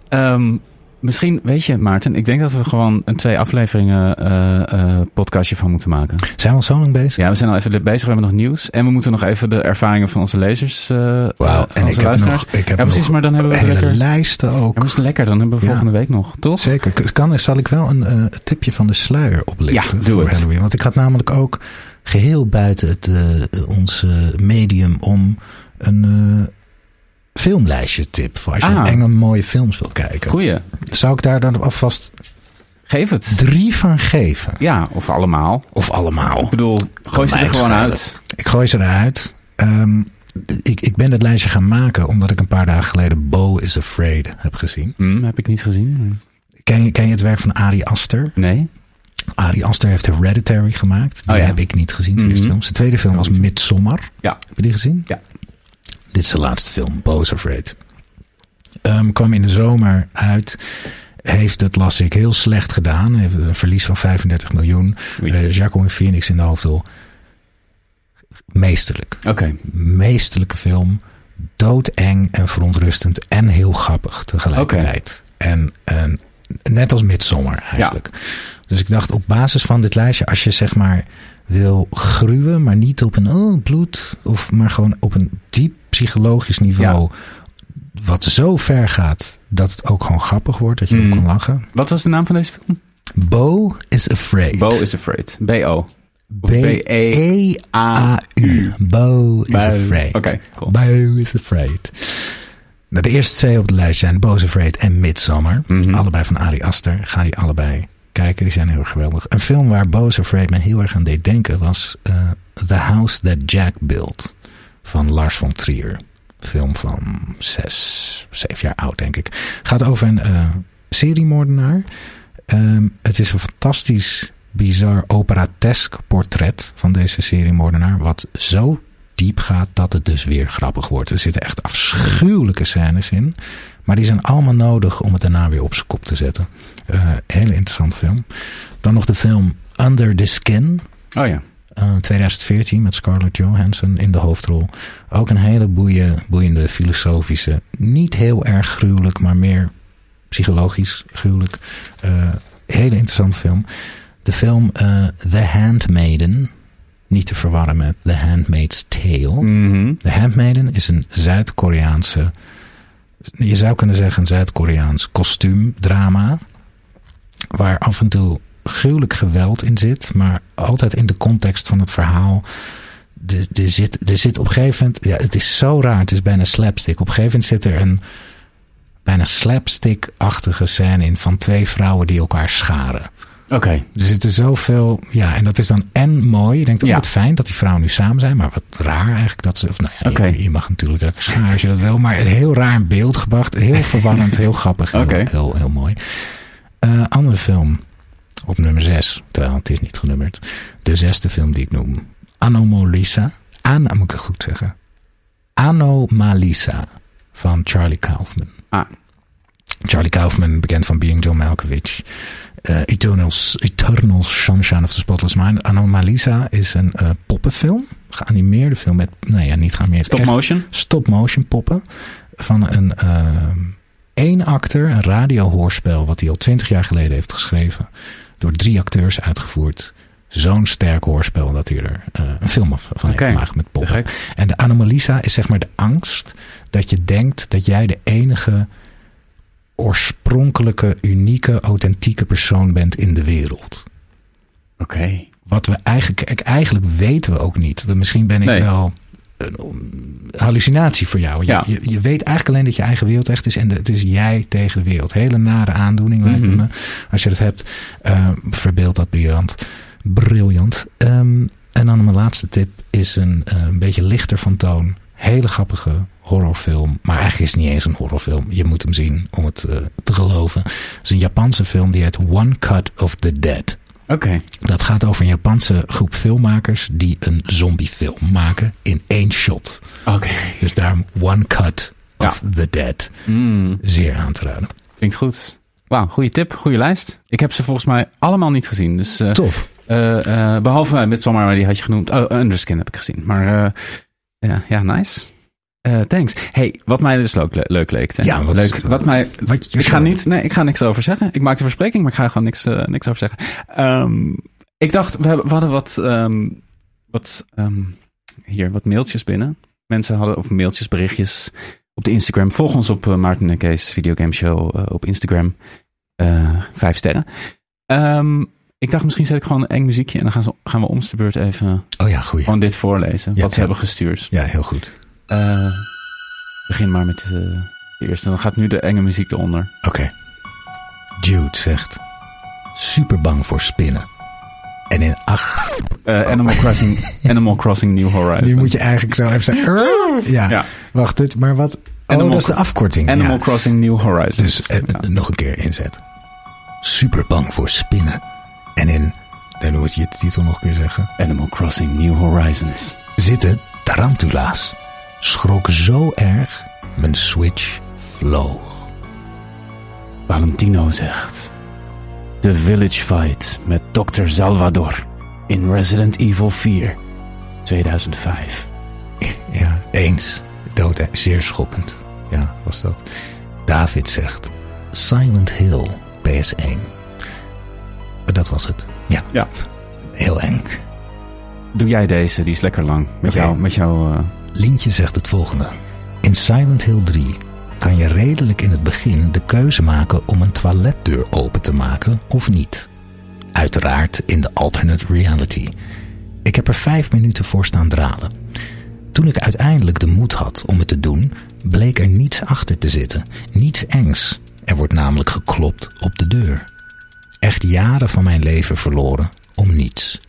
Ja. Misschien, weet je, Maarten, ik denk dat we gewoon een twee afleveringen eh, eh, podcastje van moeten maken. Zijn we al zo lang bezig? Ja, we zijn al even bezig, we hebben nog nieuws. En we moeten nog even de ervaringen van onze lezers. Wauw, van en ik heb nog, ik heb ja, precies, maar dan hebben we hele lekker. lijsten ook. Ja, maar is lekker, dan hebben we Ja. volgende week nog, toch? Zeker. Kan, zal ik wel een tipje van de sluier oplichten Ja, doe het. Want ik had namelijk ook geheel buiten het, ons medium om een filmlijstje tip. Voor als je Ah. enge mooie films wil kijken. Goeie. Zou ik daar dan alvast Geef het. drie van geven? Ja, of allemaal. Of allemaal? Ik bedoel, gooi ze er gewoon uit. Ik gooi ze eruit. Ehm, ik, ik ben het lijstje gaan maken omdat ik een paar dagen geleden Bo is Afraid heb gezien. Hm, heb ik niet gezien. Ken je, ken je het werk van Ari Aster? Nee. Ari Aster heeft Hereditary gemaakt. Die Oh ja. heb ik niet gezien, eerste Mhm. film. Zijn tweede film was Midsommar. Ja. Heb je die gezien? Ja. Dit is de laatste film, Bo's Afraid. Ehm, kwam in de zomer uit. Heeft het, las ik, heel slecht gedaan. Heeft een verlies van 35 miljoen. Oei. Uh, Jacqueline Phoenix in de hoofdrol. Meesterlijk. Oké. Meesterlijke film. Doodeng en verontrustend. En heel grappig tegelijkertijd. En, en net als Midsommar eigenlijk. Dus ik dacht op basis van dit lijstje, als je zeg maar wil gruwen, maar niet op een oh, bloed, of maar gewoon op een diep psychologisch niveau, wat zo ver gaat dat het ook gewoon grappig wordt, dat je Mm. ook kan lachen. Wat was de naam van deze film? Bo is afraid. Bo is Afraid. B-O. B-E-A-U. Bo is Bo. afraid. Oké, cool. Bo is afraid. Nou, de eerste twee op de lijst zijn Bo is afraid en Midsommar. Mhm. Allebei van Ari Aster. Ga die allebei kijken. Die zijn heel erg geweldig. Een film waar Bo is afraid me heel erg aan deed denken was eh, The House That Jack Built van Lars von Trier. Film van zes, zeven jaar oud denk ik. Gaat over een eh, seriemoordenaar. Ehm, het is een fantastisch, bizar, operatesk portret van deze seriemoordenaar. Wat zo diep gaat dat het dus weer grappig wordt. Er zitten echt afschuwelijke scènes in. Maar die zijn allemaal nodig om het daarna weer op zijn kop te zetten. Eh, hele interessante film. Dan nog de film Under the Skin. Oh ja. Eh, 2014 met Scarlett Johansson in de hoofdrol. Ook een hele boeie, boeiende, filosofische, niet heel erg gruwelijk, maar meer psychologisch gruwelijk. Eh, hele interessante film. De film eh, The Handmaiden. Niet te verwarren met The Handmaid's Tale. Mhm. The Handmaiden is een Zuid-Koreaanse, je zou kunnen zeggen een Zuid-Koreaans kostuumdrama. Waar af en toe gruwelijk geweld in zit, maar altijd in de context van het verhaal. Er, er, zit, er zit op een gegeven moment, ja, het is zo raar, het is bijna slapstick. Op een gegeven moment zit er een bijna slapstick-achtige scène in van twee vrouwen die elkaar scharen. Oké. Er zitten zoveel, ja, en dat is dan en mooi. Je denkt, oh Ja. wat fijn dat die vrouwen nu samen zijn, maar wat raar eigenlijk dat ze, of nou ja, je, je mag natuurlijk lekker scharen als je dat wil, maar heel raar in beeld gebracht, heel verwarrend, heel grappig, heel, heel mooi. Eh, andere film, op nummer 6, terwijl het is niet genummerd, de zesde film die ik noem, Anomalisa, An, moet ik het goed zeggen, Anomalisa van Charlie Kaufman. Ah, Charlie Kaufman, bekend van Being John Malkovich. Eh, Eternal, Eternal Sunshine of the Spotless Mind. Anomalisa is een eh, poppenfilm. Geanimeerde film met, nou ja, niet geanimeerd. stop echt motion. Stop-motion poppen. Van een eh, één acteur, een radiohoorspel. Wat hij al twintig jaar geleden heeft geschreven. Door drie acteurs uitgevoerd. Zo'n sterk hoorspel dat hij er eh, een film van heeft gemaakt met poppen. En de anomalisa is zeg maar de angst dat je denkt dat jij de enige oorspronkelijke, unieke, authentieke persoon bent in de wereld. Oké. Wat we eigenlijk, eigenlijk weten we ook niet. We, misschien ben ik Nee. wel een hallucinatie voor jou. Je, Ja. je, je weet eigenlijk alleen dat je eigen wereld echt is en het is jij tegen de wereld. Hele nare aandoening lijkt Mhm. me. Als je dat hebt, eh, verbeeld dat briljant. Briljant. Ehm, en dan mijn laatste tip is een, eh, een beetje lichter van toon. Hele grappige horrorfilm. Maar eigenlijk is het niet eens een horrorfilm. Je moet hem zien om het eh, te geloven. Het is een Japanse film die heet One Cut of the Dead. Oké. Dat gaat over een Japanse groep filmmakers die een zombiefilm maken in één shot. Oké. Dus daarom One Cut of the Dead. Mm, Zeer aan te raden. klinkt goed. Wauw, goede tip, goede lijst. Ik heb ze volgens mij allemaal niet gezien. Dus, eh, Tof. eh, eh, behalve uh, Midsommar, maar die had je genoemd. Oh, Underskin heb ik gezien. Maar ja, ja, nice. Eh, thanks. Hey, wat mij dus ook le- leuk leek. hè. Ja, wat- leuk. Wat mij, Wat ik ga niet, nee, ik ga niks over zeggen. Ik maak de verspreking, maar ik ga gewoon niks, eh, niks over zeggen. Ehm, ik dacht, we, hebben, we hadden wat, ehm, wat ehm, hier, wat mailtjes binnen. Mensen hadden, of mailtjes, berichtjes op de Instagram. Volg ons op eh, Maarten en Kees Videogame Show op Instagram. Vijf sterren. Ik dacht, misschien zet ik gewoon een eng muziekje en dan gaan, ze, gaan we om de beurt even Oh ja, goeie. gewoon dit voorlezen. Ja, wat ze ja. hebben gestuurd. Ja, heel goed. Eh, begin maar met eh, de eerste. Dan gaat nu de enge muziek eronder. Oké. Jude zegt... Super bang voor spinnen. En in ach... Eh, Animal, Crossing, Animal Crossing New Horizons. Nu moet je eigenlijk zo even zeggen... Ja, Ja. wacht dit, maar wat... Oh, Animal dat is de afkorting. Animal ja. Crossing New Horizons. Dus eh, Ja. nog een keer inzet. Super bang voor spinnen. En in... Dan moet je de titel nog een keer zeggen. Animal Crossing New Horizons. Zitten tarantula's. Schrok zo erg, mijn switch vloog. Valentino zegt... The Village Fight met Dr. Salvador in Resident Evil 4 2005. Ja, eens. Dood, hè? zeer schokkend. Ja, was dat. David zegt... Silent Hill, PS1. Dat was het. Ja, Ja. heel eng. Doe jij deze, die is lekker lang. Met Oké. jou, met jou eh, Lintje zegt het volgende. In Silent Hill 3 kan je redelijk in het begin de keuze maken om een toiletdeur open te maken of niet. Uiteraard in de alternate reality. Ik heb er vijf minuten voor staan dralen. Toen ik uiteindelijk de moed had om het te doen, bleek er niets achter te zitten. Niets engs. Er wordt namelijk geklopt op de deur. Echt jaren van mijn leven verloren om niets.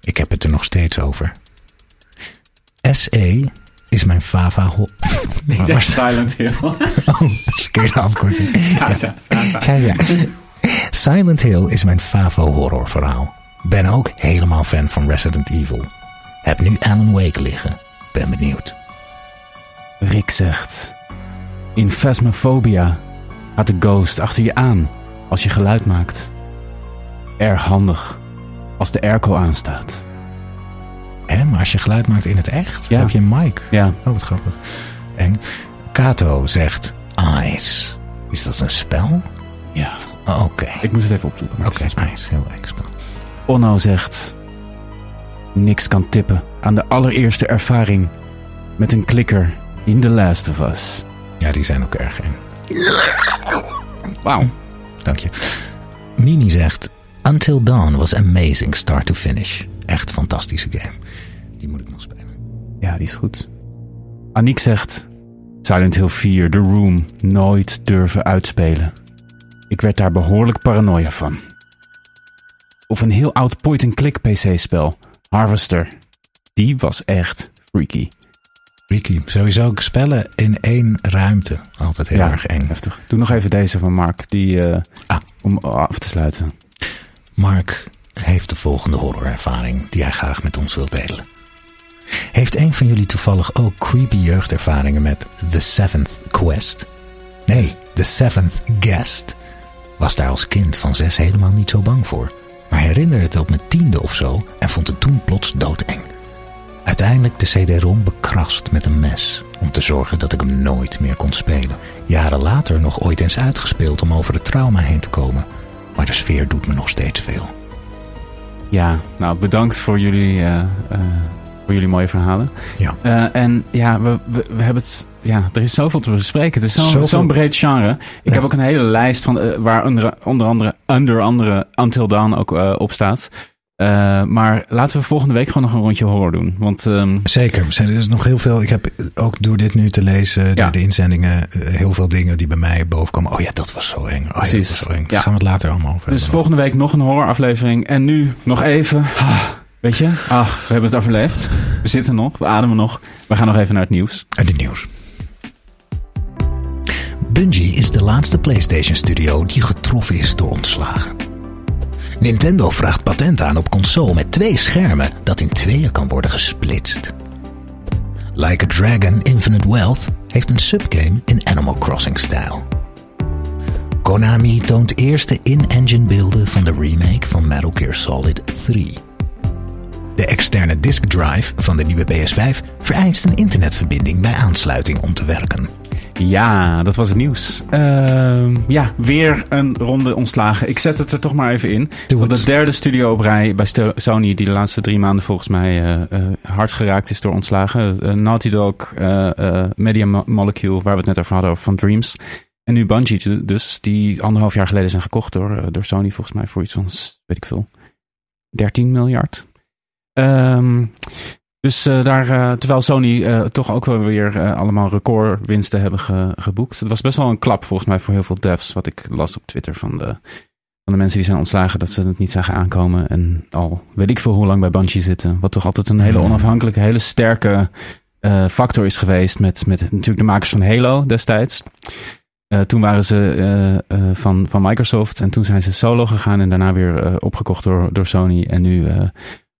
Ik heb het er nog steeds over. SE is mijn fava... Silent Hill. Oh, verkeerde afkorting. Ja, ja. Silent Hill is mijn favo horror verhaal. Ben ook helemaal fan van Resident Evil. Heb nu Alan Wake liggen. Ben benieuwd. Rick zegt... In Phasmophobia gaat de ghost achter je aan als je geluid maakt. Erg handig als de airco aanstaat. Hè, maar als je geluid maakt in het echt, Ja. heb je een mic. Ja, Oh, wat grappig. Eng. Kato zegt Ice. Is dat een spel? ja. Oh, Oké. Ik moest het even opzoeken. Oké, Ice. Heel eng spel. Onno zegt... Niks kan tippen aan de allereerste ervaring met een klikker in The Last of Us. Ja, die zijn ook erg eng. Wauw. Dank je. Mimi zegt Until Dawn was amazing start to finish. Echt fantastische game. Die moet ik nog spelen. Ja, die is goed. Aniek zegt... Silent Hill 4, The Room, nooit durven uitspelen. Ik werd daar behoorlijk paranoia van. Of een heel oud point-and-click PC-spel, Harvester. Die was echt freaky. Ricky, sowieso spellen in één ruimte. Altijd heel erg eng. Heftig. Doe nog even deze van Mark, die, eh, Ah. om af te sluiten. Mark heeft de volgende horrorervaring die hij graag met ons wil delen. Heeft een van jullie toevallig ook creepy jeugdervaringen met The Seventh Quest? Nee, The Seventh Guest. Was daar als kind van zes helemaal niet zo bang voor. Maar herinnerde het op mijn tiende of zo en vond het toen plots doodeng. Uiteindelijk de CD-ROM bekrast met een mes. Om te zorgen dat ik hem nooit meer kon spelen. Jaren later nog ooit eens uitgespeeld om over het trauma heen te komen. Maar de sfeer doet me nog steeds veel. Ja, nou bedankt voor jullie, eh, eh, voor jullie mooie verhalen. Ja. Eh, en ja, we, we, we hebben het. Ja, er is zoveel te bespreken. Het is zo'n zo'n breed genre. Ik Ja. heb ook een hele lijst van waar onder, onder andere, onder andere Until Dawn ook op staat. Eh, maar laten we volgende week gewoon nog een rondje horror doen. Want ehm, Zeker. Er is nog heel veel. Ik heb ook door dit nu te lezen, door de inzendingen, eh, heel veel dingen die bij mij boven komen. Oh ja, dat was zo eng. Oh ja, dat Precies. was zo eng. Ja. Daar gaan we het later allemaal over dus volgende week nog een horroraflevering. En nu nog even. ah, weet je, ach, we hebben het overleefd. We zitten nog, we ademen nog. We gaan nog even naar het nieuws. En dit nieuws. Bungie is de laatste PlayStation studio die getroffen is door ontslagen. Nintendo vraagt patent aan op console met twee schermen dat in tweeën kan worden gesplitst. Like a Dragon Infinite Wealth heeft een subgame in Animal Crossing stijl. Konami toont eerste in-engine beelden van de remake van Metal Gear Solid 3. De externe disk drive van de nieuwe PS5 vereist een internetverbinding bij aansluiting om te werken. Ja, dat was het nieuws. Ehm, ja, weer een ronde ontslagen. Ik zet het er toch maar even in. Want de derde studio op rij bij Sony, die de laatste drie maanden volgens mij eh, eh, hard geraakt is door ontslagen. Eh, Naughty Dog, Media Mo- Molecule, waar we het net over hadden, van Dreams. En nu Bungie dus, die anderhalf jaar geleden zijn gekocht door, door Sony volgens mij voor iets van, weet ik veel, 13 miljard. Ehm, dus eh, daar, eh, terwijl Sony eh, toch ook wel weer allemaal recordwinsten hebben ge- geboekt. Het was best wel een klap volgens mij voor heel veel devs. Wat ik las op Twitter van de, van de mensen die zijn ontslagen. Dat ze het niet zagen aankomen. En al weet ik veel hoe lang bij Bungie zitten. Wat toch altijd een hele Hmm. onafhankelijke, hele sterke factor is geweest. Met, met natuurlijk de makers van Halo destijds. Toen waren ze van, van Microsoft. En toen zijn ze solo gegaan. En daarna weer opgekocht door, door Sony. En nu...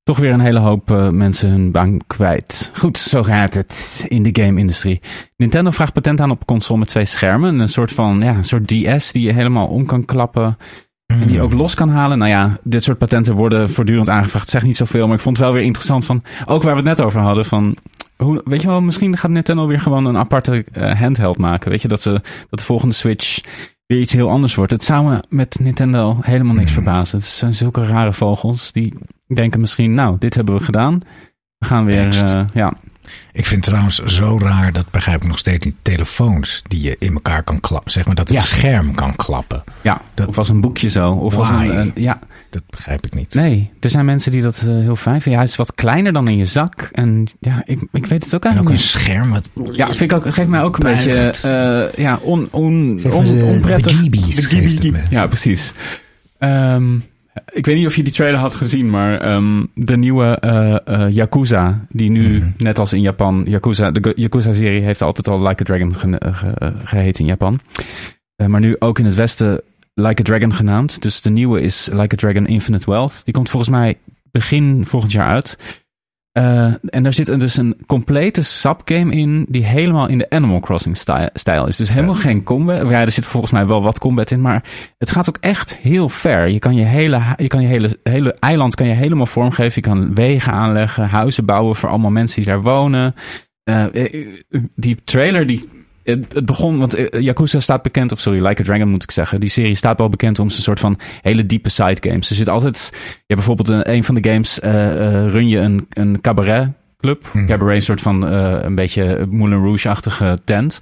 toch weer een hele hoop eh, mensen hun baan kwijt. Goed, zo gaat het in de game-industrie. Nintendo vraagt patent aan op een console met twee schermen. Een soort van, ja, een soort DS die je helemaal om kan klappen. En die je ook los kan halen. Nou ja, dit soort patenten worden voortdurend aangevraagd. Zeg niet zoveel, maar ik vond het wel weer interessant van... Ook waar we het net over hadden van... Hoe, weet je wel, misschien gaat Nintendo weer gewoon een aparte eh, handheld maken. Weet je, dat, ze, dat de volgende Switch weer iets heel anders wordt. Het zou me met Nintendo helemaal niks verbazen. Het zijn zulke rare vogels die denken misschien... Nou, dit hebben we gedaan. We gaan weer, eh, ja... Ik vind trouwens zo raar, dat begrijp ik nog steeds niet, telefoons die je in elkaar kan klappen. Zeg maar dat het Ja. scherm kan klappen. Ja, Dat- of als een boekje zo. Of als een, een- ja, Dat begrijp ik niet. nee, er zijn mensen die dat eh, heel fijn vinden. Ja, hij is wat kleiner dan in je zak. En ja, ik, ik weet het ook En ook eigenlijk een scherm wat... Ja, vind ik ook, geeft mij ook een Buigt. beetje eh, ja, on, on, on, de- onprettig. de De me. Ja, precies. Ehm, ik weet niet of je die trailer had gezien, maar ehm, de nieuwe eh, eh, Yakuza, die nu, Mhm. net als in Japan, Yakuza, de Yakuza-serie heeft altijd al Like a Dragon ge, ge- eh, geheten in Japan. Maar nu ook in het Westen Like a Dragon genaamd. Dus de nieuwe is Like a Dragon Infinite Wealth. Die komt volgens mij begin volgend jaar uit. Eh, en daar zit dus een complete subgame in die helemaal in de Animal Crossing stijl, stijl is. Dus helemaal geen combat. Ja, er zit volgens mij wel wat combat in, maar het gaat ook echt heel ver. Je kan je hele, je kan je hele, hele eiland kan je helemaal vormgeven. Je kan wegen aanleggen, huizen bouwen voor allemaal mensen die daar wonen. Eh, eh, die trailer die het het begon, want eh, Yakuza staat bekend, of sorry, Like a Dragon moet ik zeggen. Die serie staat wel bekend om zijn soort van hele diepe side games. Er zit altijd, je hebt bijvoorbeeld een, een van de games, eh, eh, run je een, een cabaret club. Mhm. Cabaret, een soort van eh, een beetje Moulin Rouge-achtige tent.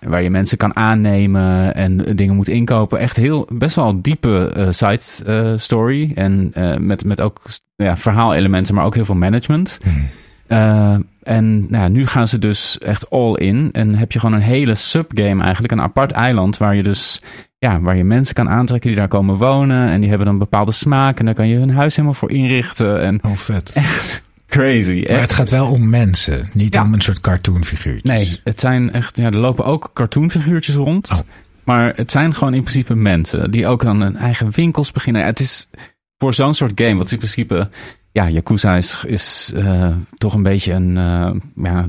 waar je mensen kan aannemen en dingen moet inkopen. Echt heel, best wel diepe side story. En met, met ook ja, verhaalelementen, maar ook heel veel management. Hmm. en nou, nu gaan ze dus echt all in. En heb je gewoon een hele subgame eigenlijk. Een apart eiland waar je dus ja, waar je mensen kan aantrekken die daar komen wonen. En die hebben dan bepaalde smaak. En daar kan je hun huis helemaal voor inrichten. En oh, vet. Echt crazy. Maar het gaat wel om mensen, niet Ja. om een soort cartoonfiguurtjes. Nee, het zijn echt, ja, er lopen ook cartoonfiguurtjes rond. Oh. Maar het zijn gewoon in principe mensen die ook dan hun eigen winkels beginnen. Ja, Het is voor zo'n soort game, wat in principe, ja, Yakuza is, is eh, toch een beetje een, eh, ja,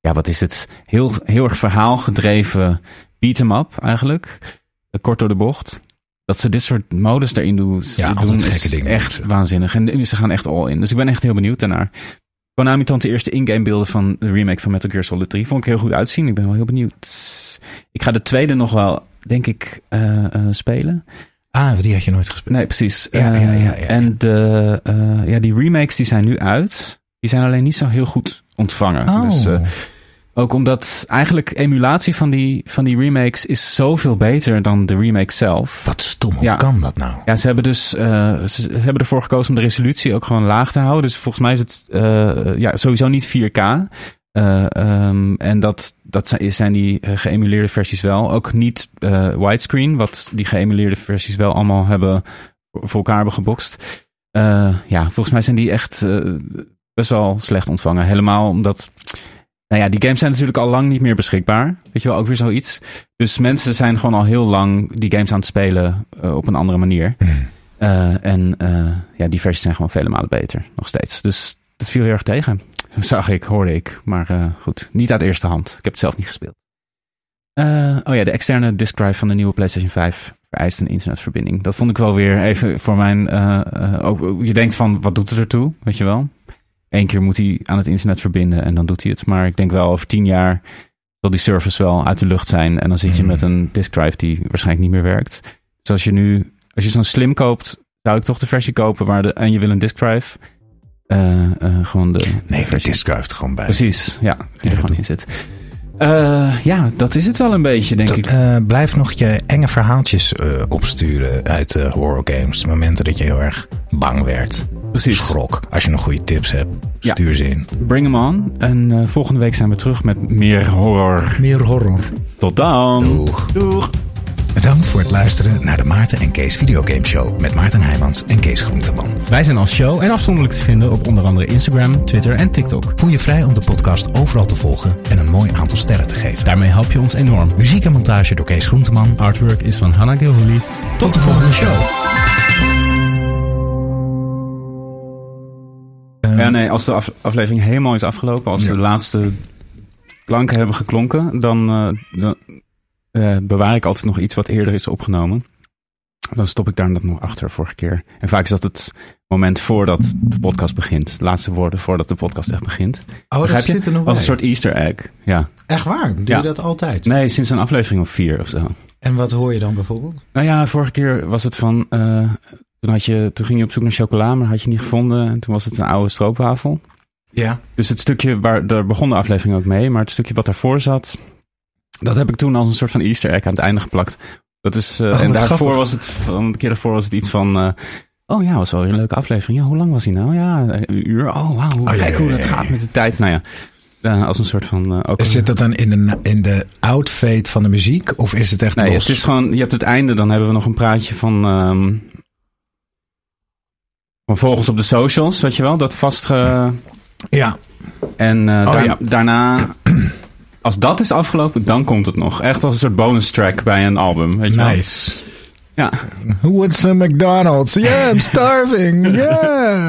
ja, wat is het? Heel, heel erg verhaalgedreven beat-em-up eigenlijk. Eh, Kort door de bocht. Dat ze dit soort modus erin doen, Ja, doen is dingen echt ze. waanzinnig. En ze gaan echt all in. Dus ik ben echt heel benieuwd daarnaar. Konami toont de eerste in-game beelden van de remake van Metal Gear Solid 3. Vond ik heel goed uitzien. Ik ben wel heel benieuwd. Ik ga de tweede nog wel, denk ik, spelen. Ah, die had je nooit gespeeld. Nee, precies. Ja, ja, ja. En de, eh, ja, die remakes die zijn nu uit. Die zijn alleen niet zo heel goed ontvangen. Oh. Dus, eh, ook omdat eigenlijk emulatie van die, van die remakes is zoveel beter dan de remake zelf. Wat stom, hoe kan dat nou? Ja, ze hebben dus eh, ze, ze hebben ervoor gekozen om de resolutie ook gewoon laag te houden. Dus volgens mij is het ja, sowieso niet 4K. Eh, ehm, en dat, dat zijn, die eh, geëmuleerde versies wel. Ook niet eh, widescreen, wat die geëmuleerde versies wel allemaal hebben voor elkaar hebben gebokst. Eh, ja, volgens mij zijn die echt best wel slecht ontvangen. Helemaal omdat, nou ja, die games zijn natuurlijk al lang niet meer beschikbaar. Weet je wel, ook weer zoiets. Dus mensen zijn gewoon al heel lang die games aan het spelen op een andere manier. Eh, en ja, die versies zijn gewoon vele malen beter, nog steeds. Dus dat viel heel erg tegen. Zag ik, hoorde ik. Maar eh, goed, niet uit eerste hand. Ik heb het zelf niet gespeeld. Eh, oh ja, de externe disk drive van de nieuwe PlayStation 5 vereist een internetverbinding. Dat vond ik wel weer even voor mijn... eh, ook, je denkt van, wat doet het ertoe? Weet je wel? Eén keer moet hij aan het internet verbinden en dan doet hij het. Maar ik denk wel over tien jaar zal die service wel uit de lucht zijn. En dan zit je Hmm. met een disk drive die waarschijnlijk niet meer werkt. Dus als je nu, als je zo'n slim koopt, zou ik toch de versie kopen waar de, en je wil een disk drive. Eh, eh, gewoon de, Nee, de de disc drive er gewoon bij. Precies, ja, die er gewoon in zit. Eh, ja, dat is het wel een beetje, denk ik. Blijf nog je enge verhaaltjes opsturen uit de horror games. Momenten dat je heel erg bang werd. Precies. Schrok. Als je nog goede tips hebt, Ja. stuur ze in. Bring them on. En volgende week zijn we terug met meer horror. Meer horror. Tot dan. Doeg. Doeg. Bedankt voor het luisteren naar de Maarten en Kees Videogame Show met Maarten Heijmans en Kees Groenteman. Wij zijn als show en afzonderlijk te vinden op onder andere Instagram, Twitter en TikTok. Voel je vrij om de podcast overal te volgen en een mooi aantal sterren te geven. Daarmee help je ons enorm. Muziek en montage door Kees Groenteman. Artwork is van Hannah Gilhooly. Tot de volgende show. Ja, nee, als de af- aflevering helemaal is afgelopen, als de laatste klanken hebben geklonken, dan, eh, dan eh, bewaar ik altijd nog iets wat eerder is opgenomen. Dan stop ik daar dat nog achter vorige keer. En vaak is dat het moment voordat de podcast begint. De laatste woorden voordat de podcast echt begint. Oh, Begrijp je? Als een soort easter egg. Ja. Echt waar? Doe Ja. je dat altijd? Nee, sinds een aflevering of vier of zo. En wat hoor je dan bijvoorbeeld? Nou ja, vorige keer was het van. eh, toen, had je, toen ging je op zoek naar chocola, maar had je niet gevonden. En toen was het een oude stroopwafel. Ja. Dus het stukje waar. Daar begon de aflevering ook mee. Maar het stukje wat daarvoor zat. Dat heb ik toen als een soort van Easter egg aan het einde geplakt. Dat is. eh, Oh, en daarvoor grappig. was het. Van de keer daarvoor was het iets van. eh, oh ja, was wel weer een leuke aflevering. Ja, hoe lang was hij nou? Ja, een uur. Oh wauw, ja, kijk ja, hoe ja, dat ja, gaat met de tijd. Nou ja, eh, als een soort van. ook Zit dat dan in de, in de outfade van de muziek? Of is het echt Nee, los? het is gewoon, je hebt het einde, dan hebben we nog een praatje van, ehm, van vogels op de socials, weet je wel, dat vastge... Ja. En Oh, daar- daarna, als dat is afgelopen, dan komt het nog. Echt als een soort bonus track bij een album, weet je wel. Nice. Ja. Who wants some McDonald's? Yeah, I'm starving. Yeah.